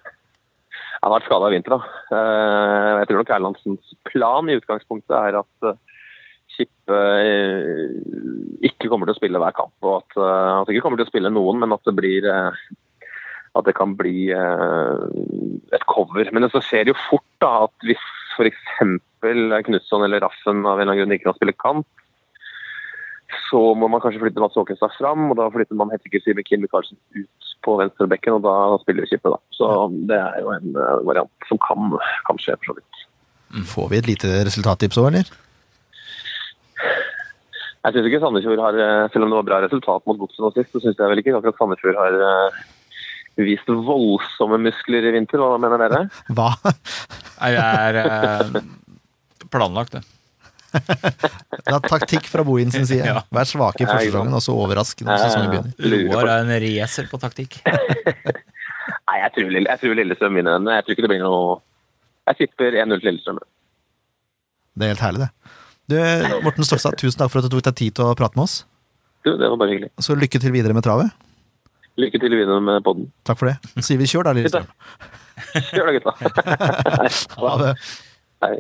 S6: Han har vært skada i vinter, da. Uh, jeg tror nok Erlandsens plan i utgangspunktet er at uh, Kippe ikke kommer til å spille hver kamp. og at Han ikke kommer til å spille noen, men at det blir at det kan bli eh, et cover. Men så skjer det jo fort da, at hvis f.eks. Knutson eller Raffen av en eller annen grunn ikke kan spille kant, så må man kanskje flytte Mats Åkenstad fram, og da flytter man helt sikkert Simen Kim Michaelsen ut på venstrebekken, og da spiller vi Kippe, da. Så det er jo en eh, variant som kan, kan skje, for så vidt.
S3: Får vi et lite resultattips òg, eller?
S6: Jeg syns ikke Sandefjord har, eh, selv om det var bra resultat mot Godset nå sist, så syns jeg vel ikke akkurat Sandefjord har vist voldsomme muskler i vinter. Hva mener dere?
S3: Hva?
S1: Jeg er, eh, planlagt, det.
S3: Det er taktikk fra Bohin sin side.
S1: Ja.
S3: Vær svake i første og så overrask når sesongen begynner.
S1: Roar er en racer på taktikk.
S6: Nei, jeg tror, Lille- jeg tror Lillestrøm vinner den. Jeg tror ikke det blir noe Jeg tipper 1-0 til Lillestrøm.
S3: Det er helt herlig, det. Du, Morten Stolstad, tusen takk for at du tok deg tid til å prate med oss.
S6: Du, det var bare hyggelig.
S3: Så lykke til videre med travet.
S6: Lykke til videre med podden.
S3: Takk for det. Så sier vi kjør, da, Lillestrøm.
S6: Kjør da, gutta.
S3: Ha det.
S6: Hei.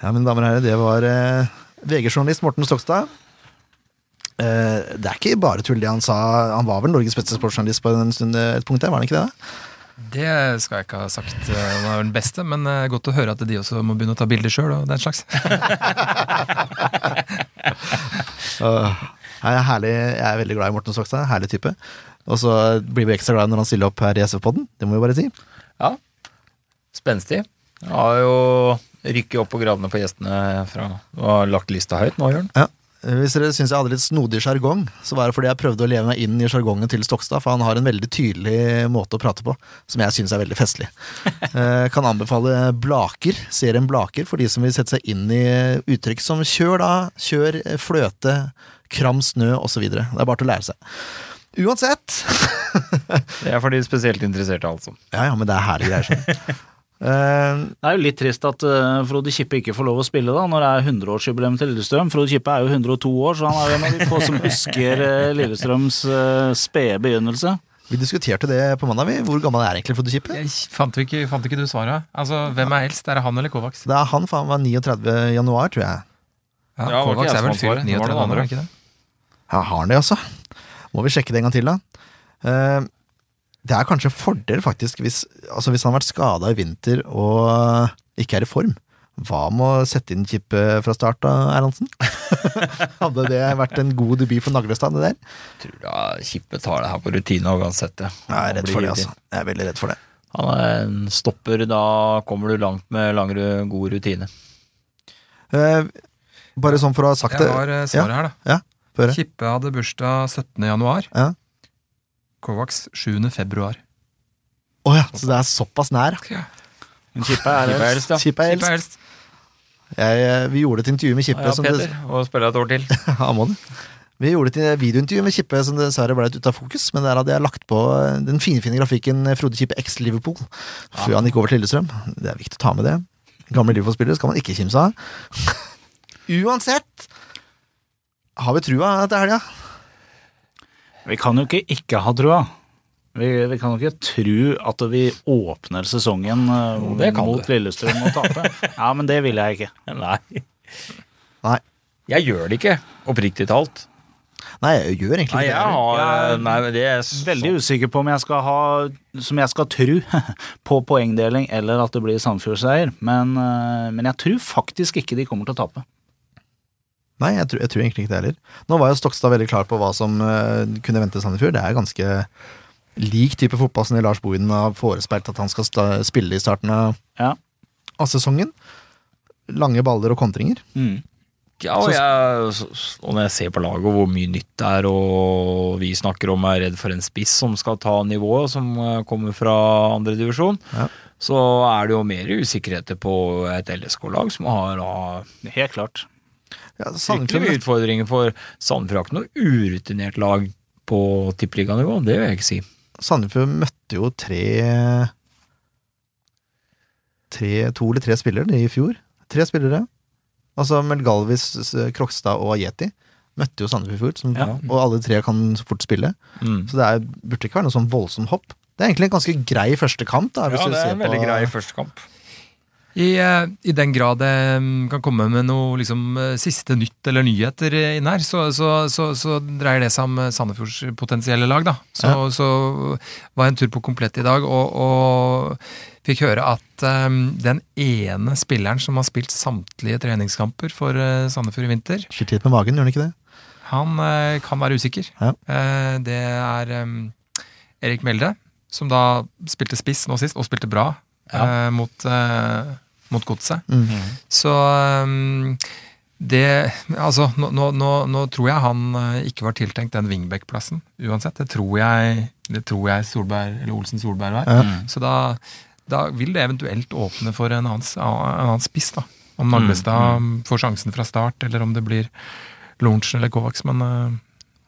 S3: Ja, mine damer og herrer, det var eh, VG-journalist Morten Stokstad. Eh, det er ikke bare tull det han sa. Han var vel Norges beste sportsjournalist på en stund, eh, et punkt der, var han ikke det? da?
S4: Det skal jeg ikke ha sagt Han var den beste, men eh, godt å høre at de også må begynne å ta bilder sjøl og den slags.
S3: Åh, Nei, herlig. Jeg er veldig glad i Morten Stokstad. Herlig type. Og så blir vi ekstra glad når han stiller opp her i SF-podden. Det må vi bare si.
S1: Ja. Spenstig. Jeg har jo rykket opp på gradene på gjestene fra og lagt lista høyt nå, Jørn.
S3: Ja. Hvis dere syns jeg hadde litt snodig sjargong, så var det fordi jeg prøvde å leve meg inn i sjargongen til Stokstad, for han har en veldig tydelig måte å prate på, som jeg syns er veldig festlig. Eh, kan anbefale Blaker, serien Blaker, for de som vil sette seg inn i uttrykk som kjør da, kjør, eh, fløte, kram snø osv. Det er bare til å lære seg. Uansett
S1: Det er for de spesielt interesserte, altså.
S3: Ja, ja, men det er herlige greier. Eh,
S5: Det er jo litt trist at eh, Frode Kippe ikke får lov å spille da, når det er 100-årsjubileum til Lillestrøm. Frode Kippe er jo 102 år, så han er jo en av de få som husker eh, Lillestrøms uh, spede begynnelse.
S3: vi diskuterte det på mandag, vi. Hvor gammel er egentlig Frode Kippe?
S4: Jeg fant, ikke, fant ikke du svaret? Altså, Hvem er eldst? Er det han eller Kovacs?
S3: Det er han, for han var 39 januar, tror jeg.
S4: Ja,
S1: Ja,
S4: Kovacs er vel fylt
S1: svaret. Det var
S4: 39
S1: januar,
S4: er ikke det?
S3: Ja, har han det, altså? Må vi sjekke det en gang til, da? Eh, det er kanskje en fordel, faktisk, hvis, altså hvis han har vært skada i vinter og ikke er i form. Hva med å sette inn Kippe fra start, da, Erlandsen? Hadde det vært en god debut for Naglestad, det der?
S1: Tror da Kippe tar det her på rutine uansett.
S3: Jeg er redd for det, altså. Jeg er veldig redd for det.
S1: Han er en stopper, da kommer du langt med lang, god rutine.
S3: Eh, bare sånn for å ha sagt det
S4: Jeg har svaret ja, her, da.
S3: Ja.
S4: Kippe hadde bursdag 17. januar.
S3: Ja.
S4: Kovacs 7. februar.
S3: Å ja, så det er såpass nær.
S5: Men Kippe er
S1: helst
S5: eldst.
S1: ja.
S3: Kippe er
S4: er
S3: eldst.
S4: eldst.
S3: Jeg, eh, vi gjorde et intervju med Kippe
S1: Ja,
S3: som det,
S1: Peter, og spiller et år til.
S3: Ja, må du. Vi gjorde et videointervju med Kippe som dessverre ble ute av fokus, men der hadde jeg lagt på den finfine grafikken Frode Kippe x Liverpool før han gikk over til Lillestrøm. Det er viktig å ta med det. Gamle Liverpool-spillere skal man ikke kimse av. Uansett har vi trua til helga.
S5: Vi kan jo ikke ikke ha trua. Vi, vi kan jo ikke tro at vi åpner sesongen
S1: uh,
S5: mot. Lillestrøm og tape. Ja, men det vil jeg ikke.
S1: Nei.
S3: Nei.
S1: Jeg gjør det ikke, oppriktig talt.
S3: Nei, jeg gjør egentlig
S1: Nei,
S3: ikke
S1: jeg
S3: det.
S1: har Nei, men det er så-
S5: Veldig usikker på om jeg skal ha Som jeg skal tro på poengdeling eller at det blir Sandefjord-seier. Men, eh, men jeg tror faktisk ikke de kommer til å tape.
S3: Nei, jeg tror, jeg tror egentlig ikke det heller. Nå var jo Stokstad veldig klar på hva som uh, kunne vente Sandefjord. Det er ganske lik type fotball som Lars Bohinen har forespeilt at han skal sta spille i starten av,
S5: Ja.
S3: av sesongen. Lange baller og kontringer.
S5: Mm.
S1: Ja, og, jeg, og når jeg ser på laget og hvor mye nytt det er, og vi snakker om er redd for en spiss som skal ta nivået, som eh, kommer fra andredivisjon,
S3: Ja.
S1: så er det jo mer usikkerheter på et LSK-lag som har da
S5: Helt klart.
S3: Ja,
S1: fryktelig mye utfordringer, for Sandefjord har ikke noe urutinert lag på tippeliganivå, det vil jeg ikke si.
S3: Sandefjord møtte jo tre, tre To eller tre spillere i fjor. Tre spillere. Altså Melgalvis, Krokstad og Yeti møtte jo Sandefjord i
S1: Ja.
S3: og alle tre kan fort spille.
S1: Mm.
S3: Så det er, burde ikke være noe sånn voldsomt hopp. Det er egentlig en ganske grei første kamp. Da,
S1: Ja, det er en veldig grei første kamp.
S4: I, eh, I den grad det mm, kan komme med noe liksom, eh, siste nytt eller nyheter inn her, så, så, så, så dreier det seg om eh, Sandefjords potensielle lag. da. Så,
S3: Ja.
S4: så var jeg en tur på Komplett i dag og, og fikk høre at um, den ene spilleren som har spilt samtlige treningskamper for Sandefjord i vinter,
S3: Skyter litt med magen, gjør han ikke det?
S4: han uh, kan være usikker.
S3: Ja.
S4: Uh, det er um, Erik Melde, som da spilte spiss nå sist, og spilte bra eh, mot, mot Godset.
S3: Mm.
S4: Så um, det Altså, nå, nå, nå, nå tror jeg han eh, ikke var tiltenkt den wingback-plassen uansett. Det tror jeg, det tror jeg Solberg, eller Olsen Solberg var.
S1: Mm.
S4: Så da, da vil det eventuelt åpne for en annen, en annen spiss. da. Om Naglestad får sjansen fra start, eller om det blir Lorentzen eller Kovacs. Men uh...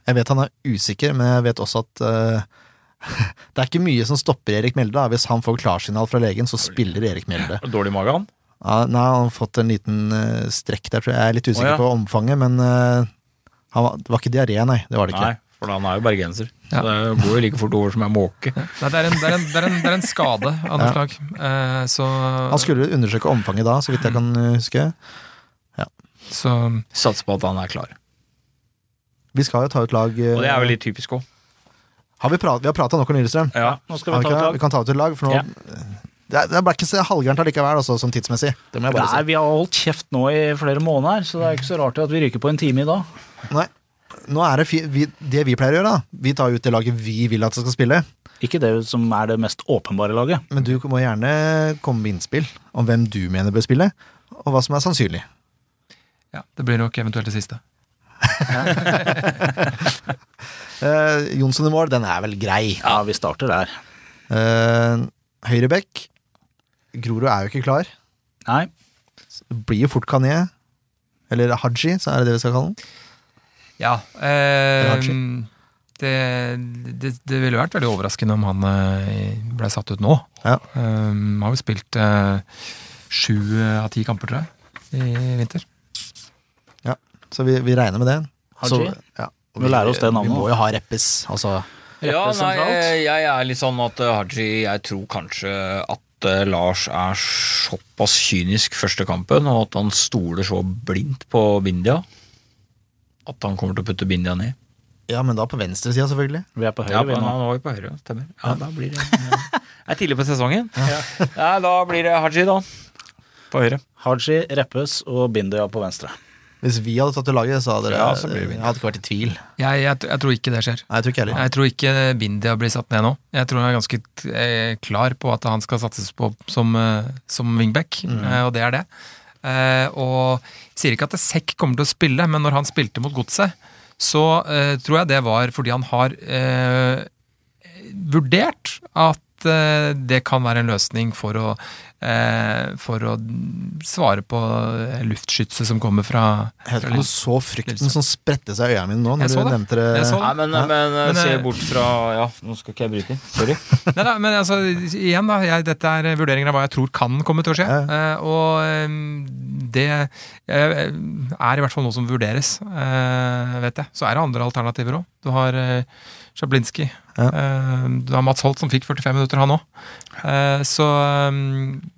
S3: Jeg vet han er usikker, men jeg vet også at uh det er ikke mye som stopper Erik Mjelde. Hvis han får klarsignal fra legen, så spiller Erik Mjelde.
S1: Dårlig mage, han.
S3: Ja, nei, han har fått en liten eh, strekk der, tror jeg. Jeg er litt usikker
S1: oh, ja.
S3: på omfanget, men uh, han var, det var ikke diaré, nei. Det var det ikke.
S1: Nei, for han er jo bergenser.
S4: Ja.
S1: Så det går jo like fort over som ei måke.
S4: nei, det, er en, det, er en, det, er en, det er en skade av noe
S3: Ja.
S4: slag. Eh, så,
S3: Han skulle undersøke omfanget da, så vidt jeg kan huske. Ja.
S4: så
S1: Satser på at han er klar.
S3: Vi skal jo ta ut lag eh,
S1: Og det er vel litt typisk òg.
S3: Har vi, prat, vi har prata nok om Lillestrøm.
S1: Ja.
S5: Nå skal vi
S3: vi,
S5: ta
S3: ut
S5: lag.
S3: vi kan ta ut et lag, for nå
S5: Ja.
S3: Det, er- det ble ikke så halvgærent allikevel, også, sånn tidsmessig. Det må jeg bare
S5: Nei, vi har holdt kjeft nå i flere måneder, så det er ikke så rart at vi ryker på en time i dag.
S3: Nei. Nå er det fi, vi, det vi pleier å gjøre, da. Vi tar ut det laget vi vil at det skal spille.
S5: Ikke det som er det mest åpenbare laget.
S3: Men du må gjerne komme med innspill om hvem du mener bør spille, og hva som er sannsynlig.
S4: ja, det blir nok eventuelt det siste.
S3: Eh, Jonsson i mål, den er vel grei.
S5: Ja, vi starter der.
S3: Eh, Høyrebekk. Grorud er jo ikke klar.
S5: Nei,
S3: Det blir jo fort Kané. Eller Haji, så er det det vi skal kalle den.
S4: Ja. Eh, det, det, det ville vært veldig overraskende om han eh, ble satt ut nå.
S3: Ja.
S4: Um, Han har jo spilt eh, sju av ti kamper, tror jeg, i vinter.
S3: Ja, Så vi, vi regner med det. Så, ja. Og
S5: Vi lærer oss det navnet
S3: Vi må jo ha Reppes. Altså,
S1: Ja, nei,
S5: sentralt.
S1: jeg er litt sånn at eh, Haji Jeg tror kanskje at eh, Lars er såpass kynisk første kampen, og at han stoler så blindt på Bindia at han kommer til å putte Bindia ned.
S3: ja, men da på venstresida, selvfølgelig.
S5: vi er på høyre,
S1: Ja, på,
S5: nå.
S1: er var jo på høyre, stemmer. Ja, da blir det Det er tidlig på sesongen. Ja, da blir det Haji, da. På høyre.
S5: Haji, Reppes og Bindia på venstre.
S3: Hvis vi hadde tatt til laget, så hadde det
S1: Ja, så blir vi.
S3: jeg hadde ikke vært i tvil.
S4: Jeg, jeg, jeg tror ikke det skjer.
S3: Nei, jeg tror ikke heller.
S4: Jeg tror ikke Bindia blir satt ned nå. Jeg tror han er ganske eh, klar på at han skal satses på som, eh, som wingback, mm. og det er det. Eh, og sier ikke at Sekk kommer til å spille, men når han spilte mot Godset, så eh, tror jeg det var fordi han har eh, vurdert at eh, det kan være en løsning for å, for å svare på luftskytset som kommer fra,
S3: Jeg vet ikke du så frykten som spredte seg i øynene mine nå, når
S4: Jeg så
S3: du
S4: det.
S3: nevnte det.
S4: Jeg så det.
S1: Nei, men,
S3: Ja.
S1: men,
S4: Men,
S1: se
S4: eh,
S1: bort fra Ja, nå skal ikke jeg bryte inn. Sorry.
S4: Nei, da, men altså, igjen da, jeg, dette er vurderinger av hva jeg tror kan komme til å skje.
S3: Ja.
S4: Eh, og eh, det eh, er i hvert fall noe som vurderes, eh, vet jeg. Så er det andre alternativer òg. Du har uh, Sjablinski.
S3: Ja.
S4: Eh, du har Mats Holt som fikk 45 minutter, han òg. så eh,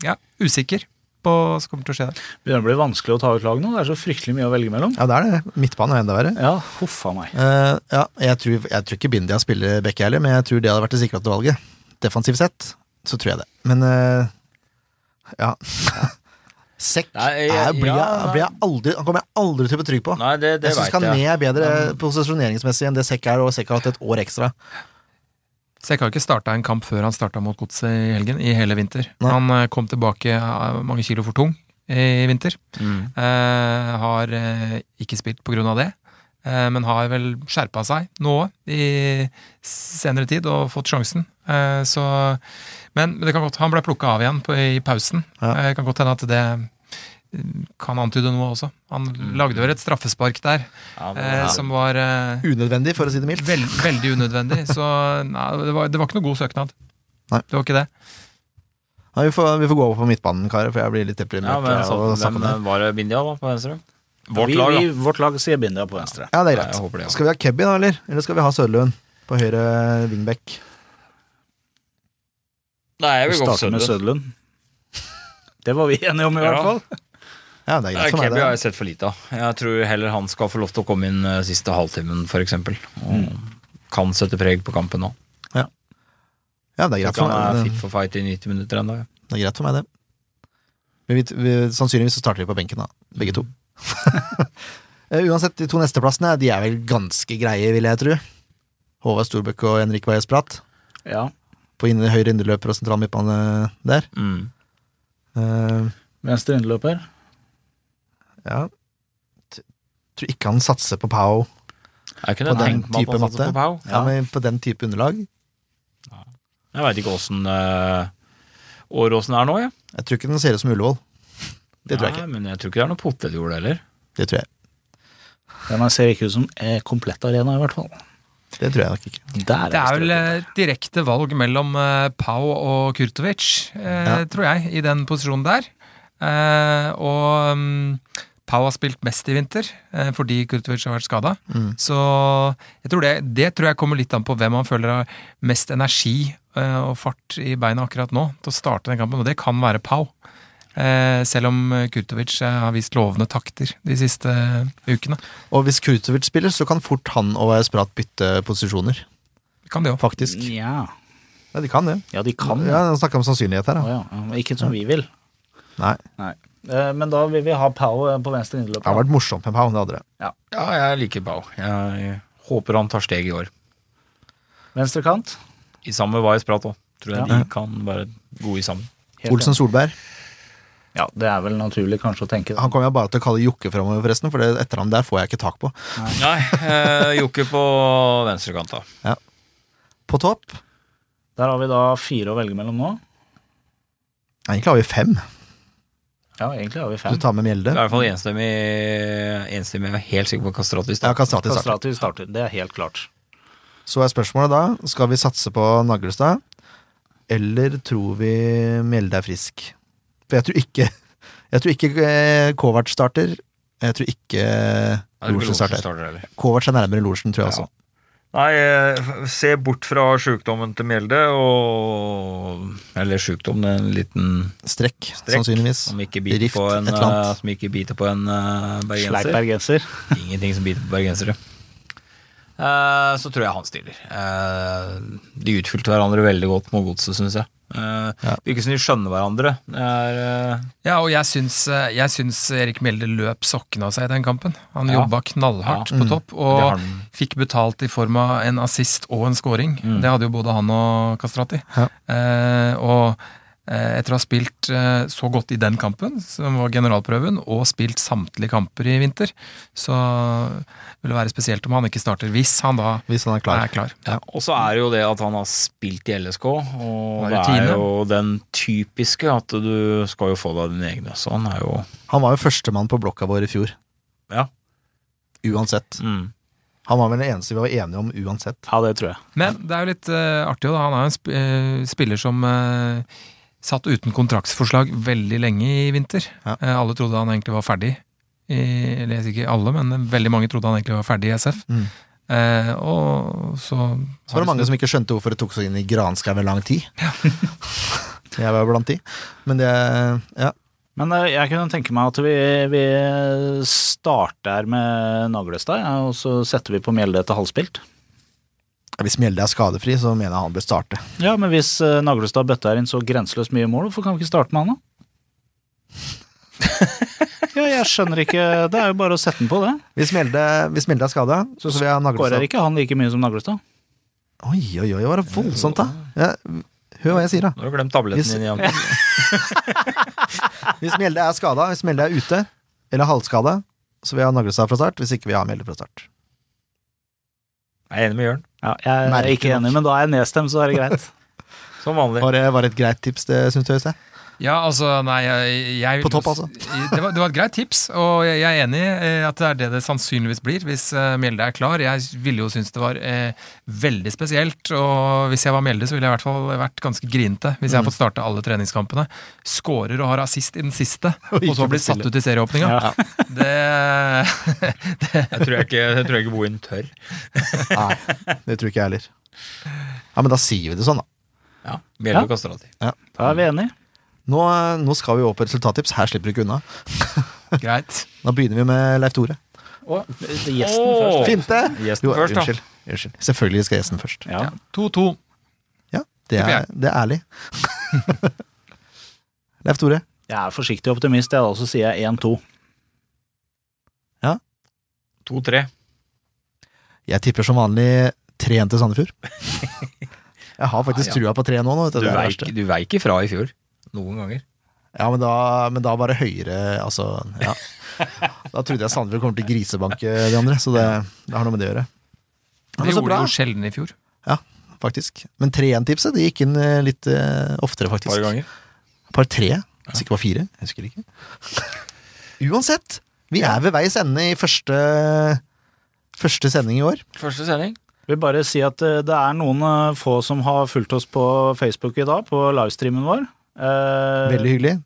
S4: ja, usikker på hva som kommer til å skje der.
S5: Begynner å bli vanskelig å ta ut lag nå. Det er så fryktelig mye å velge mellom.
S3: Ja, det er det. Midtbanen er enda verre.
S5: Ja, huffa meg.
S3: Eh, ja, jeg tror, jeg tror ikke Bindia spiller Bekke heller, men jeg tror det hadde vært det sikreste valget. Defensivt sett, så tror jeg det. Men eh, ja. Sekk
S1: Nei, jeg-
S3: er, blir, jeg,
S1: ja,
S3: blir jeg aldri, han kommer jeg aldri til å bli trygg på.
S1: Nei, det, det
S3: jeg syns. Kané er bedre posisjoneringsmessig enn det Sekk er, og Sekk har hatt et år ekstra.
S4: Sekk har ikke starta en kamp før han starta mot Godset i helgen, i hele vinter.
S3: Nei.
S4: Han eh, kom tilbake eh, mange kilo for tung i vinter.
S1: Mm.
S4: Eh, har eh, ikke spilt på grunn av det, eh, men har vel skjerpa seg nå i senere tid og fått sjansen. Eh, så, men det kan godt, han ble plukka av igjen på, i pausen.
S3: Ja.
S4: Kan godt hende at det kan antyde noe også. Han lagde vel et straffespark der
S1: Ja, men,
S4: ja. som var eh,
S3: Unødvendig, for å si det mildt.
S4: veld, veldig unødvendig. Så nei, det, var, det var ikke noe god søknad.
S3: Nei.
S4: Det var ikke det.
S3: Nei, vi, får, vi får gå over på midtbanen, karer, for jeg blir litt deprimert.
S1: ja, men så,
S3: å
S1: hvem
S3: det.
S1: eh, var det Bindia da, på venstre? Vårt
S5: vi,
S1: lag, da.
S5: vi, vårt lag sier Bindia på venstre.
S3: Ja, det er greit.
S1: Nei, det, ja.
S3: Skal vi ha Kebby, da, eller? Eller skal vi ha Søderlund på høyre wingback?
S1: Nei, jeg
S5: Vi
S1: vil gå for Søderlund.
S5: Søderlund. Det var vi enige om, i
S1: Ja.
S5: hvert fall.
S3: Ja, det er greit for meg,
S1: Kebby har jeg sett for lite av. Jeg tror heller han skal få lov til å komme inn eh, siste halvtimen, f.eks. Og kan sette preg på kampen nå.
S3: Ja, det er greit for
S1: tror han er fit for fight i 90 minutter ennå. Ja.
S3: det, er greit for meg, det. Men vi, vi, sannsynligvis så starter vi på benken, da. Begge to. Eh, Uansett, de to nesteplassene de er vel ganske greie, vil jeg tro. Håvard Storbøk og Henrik Bajas Prat.
S5: Ja.
S3: på inn, høyre indreløper og sentral midtbane der.
S1: Mm.
S3: Uh,
S5: Venstre innløper.
S3: Ja. Tror ikke han satser på Pau
S1: Jeg kunne
S3: På den
S1: tenkt meg
S3: type
S1: satte
S3: matte?
S1: på Pau.
S3: ja. men på den type underlag.
S1: Jeg veit ikke åssen uh, Åråsen er nå, ja.
S3: Jeg tror ikke den ser ut som Ullevål. Det tror jeg ikke.
S1: Men jeg tror ikke det er noe potetjord heller.
S3: Det tror jeg,
S5: Den ser ikke ut som eh, komplett arena, i hvert fall.
S3: det tror jeg nok ikke.
S5: Der
S4: Det er vel eh, direkte valg mellom eh, Pau og Kurtovic, eh,
S3: Ja.
S4: tror jeg, i den posisjonen der. Eh, og mm, Pau har spilt mest i vinter, eh, fordi Kurtovic har vært skada.
S3: Mm.
S4: Så jeg tror det, det tror jeg kommer litt an på hvem han føler har mest energi eh, og fart i beina akkurat nå til å starte den kampen, og det kan være Pau. Eh, selv om Kurtovic har vist lovende takter de siste ukene.
S3: Og hvis Kurtovic spiller, så kan fort han og Esprat bytte posisjoner.
S4: Kan det jo.
S3: Faktisk.
S5: Ja.
S3: Ja, de kan det.
S5: ja, de kan.
S3: Ja, snakker om sannsynlighet her, da.
S5: Oh, ja, Ikke som vi vil.
S3: Nei.
S5: Nei. Eh, Men da vil vi ha Pau eh, på venstre
S3: Det
S5: innløp.
S3: har vært morsomt med Pau, det hadde det.
S1: Ja, jeg liker Pau. Jeg håper han tar steg i år.
S5: Venstre kant.
S1: I sammen med Wais Prat òg. Tror jeg
S5: Ja.
S1: de kan være gode i sammen.
S5: Helt
S3: Olsen Solberg.
S5: Ja, det er vel naturlig kanskje å tenke det.
S3: Han kommer jeg bare til å kalle Jokke framover, forresten, for det etter han der får jeg ikke tak på.
S1: Nei, eh, Jokke på venstrekant, da.
S3: På topp
S5: Der har vi da fire å velge mellom nå.
S3: Egentlig har vi fem.
S5: Ja, egentlig har vi
S3: Du tar med Mjelde?
S1: Det er i hvert fall enstemmig. enstemmig jeg er helt sikker på Kastrati.
S3: Ja, Kastrati starter.
S5: Kastrati starter. Det er helt klart.
S3: Så er spørsmålet da, skal vi satse på Naglestad, eller tror vi Mjelde er frisk? For jeg tror ikke Jeg tror ikke eh, Kovac starter. Jeg tror ikke Lorsen starter. Kovac er nærmere Lorsen, tror jeg
S1: Ja.
S3: også.
S1: Nei, eh, se bort fra sjukdommen til Mjelde og Eller sjukdom, det er en liten
S3: Strekk,
S1: Strekk.
S3: sannsynligvis.
S1: som ikke biter
S3: Rift,
S1: på en, eh, som ikke biter på en
S5: Sleip
S1: bergenser.
S5: bergenser.
S1: Ingenting som biter på bergensere. Eh, så tror jeg han stiller. Eh, de utfylte hverandre veldig godt med godset, syns jeg. Uh,
S3: Ja.
S1: Virker som de skjønner hverandre. Er, uh...
S4: Ja, og jeg syns, jeg syns Erik Mjelde løp sokkene av seg i den kampen. Han
S1: Ja.
S4: jobba knallhardt
S3: Ja.
S4: på
S3: Mm.
S4: topp, og fikk betalt i form av en assist og en scoring.
S1: Mm.
S4: Det hadde jo både han og Kastrati.
S3: Ja.
S4: Uh, og etter å ha spilt eh, så godt i den kampen, som var generalprøven, og spilt samtlige kamper i vinter, så vil det være spesielt om han ikke starter, hvis han da
S3: Hvis han er klar.
S4: er klar.
S1: Og så er det jo det at han har spilt i LSK, og det er jo den typiske at du skal jo få deg dine egne. Så han er jo
S3: Han var jo førstemann på blokka vår i fjor.
S1: Ja.
S3: Uansett.
S1: mm.
S3: Han var vel den eneste vi var enige om uansett.
S5: Ja, det tror jeg.
S4: Men det er jo litt uh, artig, da. Han er jo en sp uh, spiller som eh, satt uten kontraktsforslag veldig lenge i vinter.
S3: Ja.
S4: Eh, alle trodde han egentlig var ferdig. I, eller ikke alle, men veldig mange trodde han egentlig var ferdig i SF.
S3: Mm.
S4: Eh, og så
S3: Så var det mange som ikke skjønte hvorfor det tok seg inn i granskau over lang tid. jeg var blant de. Men det Ja.
S5: Men eh, jeg kunne tenke meg at vi, vi starter med Naglestad, ja, og så setter vi på Mjelde etter halvspilt.
S3: Hvis Mjelde er skadefri, så mener jeg han bør starte.
S5: Ja, men hvis uh, Naglestad bøtter inn så grenseløst mye mål, hvorfor kan vi ikke starte med han, da? ja, jeg skjønner ikke Det er jo bare å sette den på, det.
S3: Hvis Mjelde, hvis Mjelde er skada, så vil jeg ha
S5: Skårer
S3: Naglestad.
S5: ikke han like mye som Naglestad?
S3: Oi, oi, oi, det var voldsomt, da. Ja, hør hva jeg sier, da.
S1: Nå har du glemt tabletten
S3: Hvis-
S1: din igjen.
S3: Hvis Mjelde er skada, hvis Mjelde er ute, eller halvskada, så vil jeg ha Naglestad fra start. Hvis ikke vil jeg ha Mjelde fra start.
S1: Jeg er enig med Jørn.
S5: Ja, jeg er
S3: Merkelig
S5: ikke enig,
S3: nok.
S5: men da er jeg nedstemt, så er det greit.
S1: Som vanlig.
S3: Var det, var det et greit tips, det syns du, Øystein?
S4: Ja, altså, nei, jeg, jeg
S3: På topp, altså.
S4: Det var, det var et greit tips, og jeg er enig i at det er det det sannsynligvis blir hvis eh, Mjelde er klar. Jeg ville jo synes det var eh, veldig spesielt, og hvis jeg var Mjelde, så ville jeg i hvert fall vært ganske grinete hvis jeg har
S3: Mm.
S4: fått starte alle treningskampene. Skårer og har assist i den siste,
S3: Og
S4: og så blir satt ut i serieåpninga.
S5: Ja.
S4: Det
S1: Jeg tror jeg ikke, jeg tror ikke Bohin tør.
S3: Nei, det tror ikke jeg heller. Ja, men da sier vi det sånn, da.
S1: Ja, Mjelde
S5: Ja.
S1: kaster alltid. Ja.
S5: Da er vi enige.
S3: Nå, nå skal vi over på resultattips. Her slipper du ikke unna.
S4: Greit.
S3: Da begynner vi med Leif Tore.
S5: Og gjesten først.
S3: Finte!
S1: Gjesten
S3: Jo,
S1: først, da.
S3: unnskyld. unnskyld. Selvfølgelig skal gjesten først.
S5: Ja.
S4: Ja. 2-2.
S3: Ja, det er, det er ærlig. Leif Tore.
S5: Jeg er forsiktig optimist, jeg, da, så sier jeg 1-2.
S1: 2-3.
S3: Jeg tipper som vanlig 3-1 til Sandefjord. Jeg har faktisk
S1: Ja, ja.
S3: trua på 3 nå. nå vet du,
S1: Du
S3: det er det
S1: veik,
S3: verste.
S1: du veik ifra i fjor. Noen ganger.
S3: Ja, men da, men da bare høyere Altså, ja. Da trodde jeg Sandefjord kommer til å grisebanke de andre, så det, det har noe med det å gjøre.
S4: Det gjorde
S3: bra,
S4: de jo sjelden i fjor.
S3: Ja, faktisk. Men 3-1-tipset det gikk inn eh, litt eh, oftere,
S1: faktisk. par ganger.
S3: Par tre, hvis ikke var fire. Jeg husker ikke. Uansett, vi er ved veis ende i første, første sending i år.
S1: Første sending.
S5: Jeg vil bare si at eh, det er noen eh, få som har fulgt oss på Facebook i dag, på livestreamen vår. Eh,
S3: Veldig hyggelig.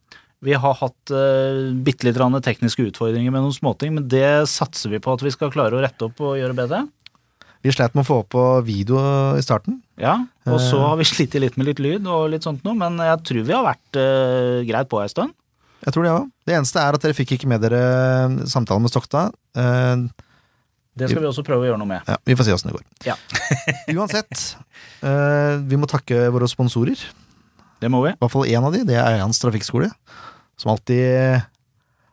S5: Vi har hatt uh, bitte litt tekniske utfordringer med noen småting, men det satser vi på at vi skal klare å rette opp og gjøre bedre.
S3: Vi sleit med å få opp på video i starten.
S5: Ja, Og så
S3: Eh.
S5: har vi slitt litt med litt lyd og litt sånt noe, men jeg tror vi har vært eh, greit på ei stund.
S3: Jeg tror Det også. Det eneste er at dere fikk ikke med dere samtalen med Stokta. Eh,
S5: Det skal vi også prøve å gjøre noe med.
S3: ja, vi får se åssen det går.
S5: Ja.
S3: Uansett, eh, vi må takke våre sponsorer.
S5: Det må vi.
S3: I hvert fall én av de. Det er Øyans trafikkskole. Som alltid,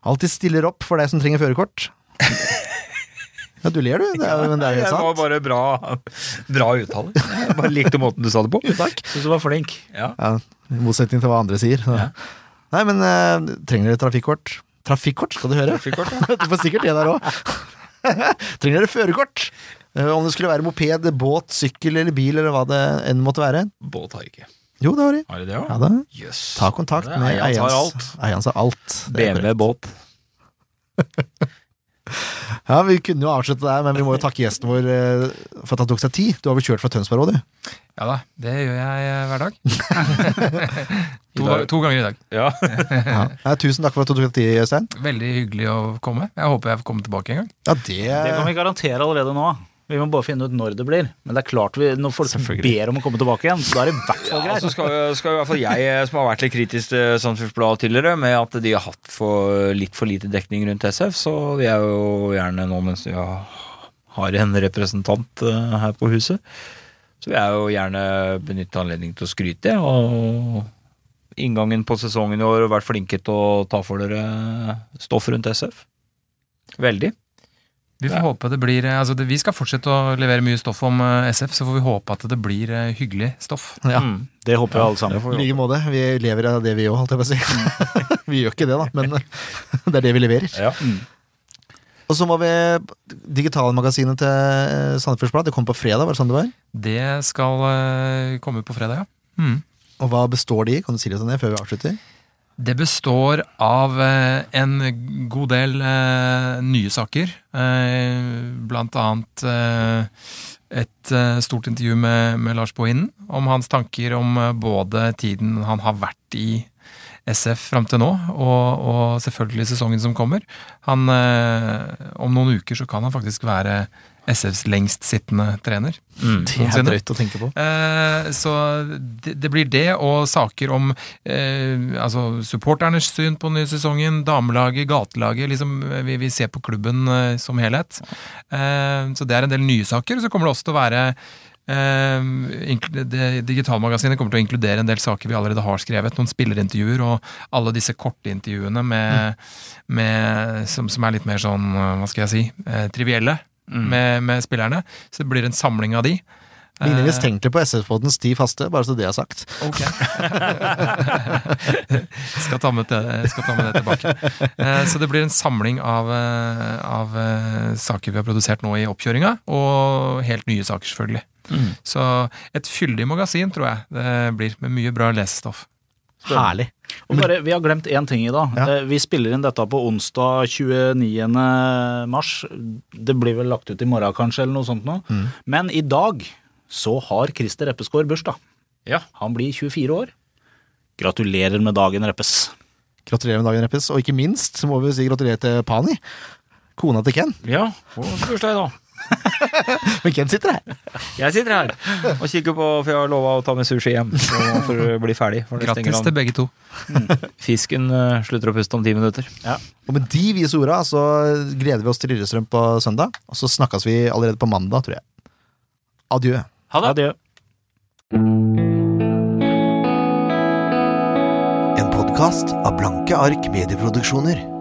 S3: alltid stiller opp for deg som trenger førerkort. Ja, du ler, du. Det er, men det er jo helt
S1: Det var bare bra, bra uttale. Jeg bare likte måten du sa det på.
S3: Takk.
S5: Syns du var flink.
S1: Ja.
S3: Ja, I motsetning til hva andre sier. Så.
S1: Ja.
S3: Nei, men uh, trenger dere trafikkort? Trafikkort, skal du høre?
S1: Trafikkort, ja.
S3: Du får sikkert det der òg. trenger dere førerkort? Eh, om det skulle være moped, båt, sykkel eller bil eller hva det enn måtte være.
S1: Båt har jeg ikke.
S3: Jo, det har de.
S1: Har de det
S3: Ja,
S1: òg?
S3: da.
S1: Yes.
S3: Ta kontakt med
S1: Eians
S3: Eians.
S1: alt.
S3: Har alt.
S1: BMW båt.
S3: Ja, Vi kunne jo avslutte der, men vi må jo takke gjesten vår eh, for at han tok seg tid. Du har vel kjørt fra Tønsberg òg, du?
S4: Ja da, det gjør jeg eh, hver dag. To, to ganger i dag.
S1: Ja.
S3: Ja. Tusen takk for at du tok deg tid, Øystein.
S4: Veldig hyggelig å komme. Jeg håper jeg får komme tilbake en gang.
S3: Ja, det,
S5: Det kan vi garantere allerede nå. Vi må bare finne ut når det blir. Men det er klart vi, når folk ber om å komme tilbake igjen, så da er det i hvert fall
S1: Ja, så skal, skal i hvert fall jeg, eh, som har vært litt kritisk til Sandefjordsbladet tidligere, med at de har hatt for, litt for lite dekning rundt SF, så vi er jo gjerne nå mens vi har, har en representant eh, her på huset, så vil jeg jo gjerne benytte anledningen til å skryte. Og inngangen på sesongen i år og vært flinke til å ta for dere stoff rundt SF. Veldig.
S4: Vi får
S1: Ja.
S4: håpe det blir eh, altså det, Vi skal fortsette å levere mye stoff om eh, SF, så får vi håpe at det blir eh, hyggelig stoff.
S3: ja.
S1: Mm.
S5: Det håper vi alle sammen.
S3: I like måte. Vi lever av det vi òg, holdt jeg på å si. vi gjør ikke det, da, men det er det vi leverer.
S1: Ja.
S3: Og så må vi Digitalmagasinet til Sandefjords Blad. Det kom på fredag, var det sånn det var?
S4: Det skal komme på fredag, ja. Mm.
S3: Og hva består de i? Kan du si litt om det før vi avslutter?
S4: Det består av eh, en god del eh, nye saker. Eh, blant annet et stort intervju med, med Lars Bohinen om hans tanker om både tiden han har vært i SF fram til nå, og, og selvfølgelig sesongen som kommer. Han, om noen uker så kan han faktisk være SFs lengst sittende trener.
S1: Mm.
S3: Det er drøyt å tenke på.
S4: Eh, så det, det blir det, og saker om eh, altså supporternes syn på den nye sesongen, damelaget, gatelaget. liksom eh, Vi, vi ser på klubben eh, som helhet. Eh, så det er en del nye saker. Så kommer det også til å være eh, det, Digitalmagasinet kommer til å inkludere en del saker vi allerede har skrevet. Noen spillerintervjuer og alle disse korte intervjuene med, med, som, som er litt mer sånn, hva skal jeg si, eh, trivielle.
S1: Mm.
S4: Med, med spillerne. Så det blir en samling av de.
S3: Ligner
S4: Eh,
S3: mistenkelig på SF-podens Ti faste, bare så det er sagt.
S4: Ok. skal, ta med det, skal ta med det tilbake. Eh, Så det blir en samling av, eh, av saker vi har produsert nå i oppkjøringa, og helt nye saker, selvfølgelig.
S1: Mm.
S4: Så et fyldig magasin, tror jeg det blir, med mye bra lesestoff.
S3: Herlig.
S5: Og bare, vi har glemt én ting i dag.
S3: Ja.
S5: Eh, Vi spiller inn dette på onsdag 29. mars. Det blir vel lagt ut i morgen kanskje, eller noe sånt nå.
S3: Mm.
S5: Men i dag så har Christer Reppeskår bursdag.
S1: Ja.
S5: Han blir 24 år. Gratulerer med dagen, Reppes.
S3: Gratulerer med dagen, Reppes. Og ikke minst må vi si gratulerer til Pani. Kona til Ken.
S1: Ja, og bursdag i dag.
S3: Men hvem sitter her.
S1: Jeg sitter her og kikker på, for jeg har lova å ta med sushi hjem for å bli ferdig.
S4: Grattis til begge to.
S1: Fisken eh, slutter å puste om ti minutter.
S3: Og med de vise orda så gleder vi oss til Lillestrøm på søndag. Og så snakkes vi allerede på mandag, tror jeg. Adjø.
S1: Ha det!
S5: Adjø.
S3: En podkast av Blanke ark medieproduksjoner.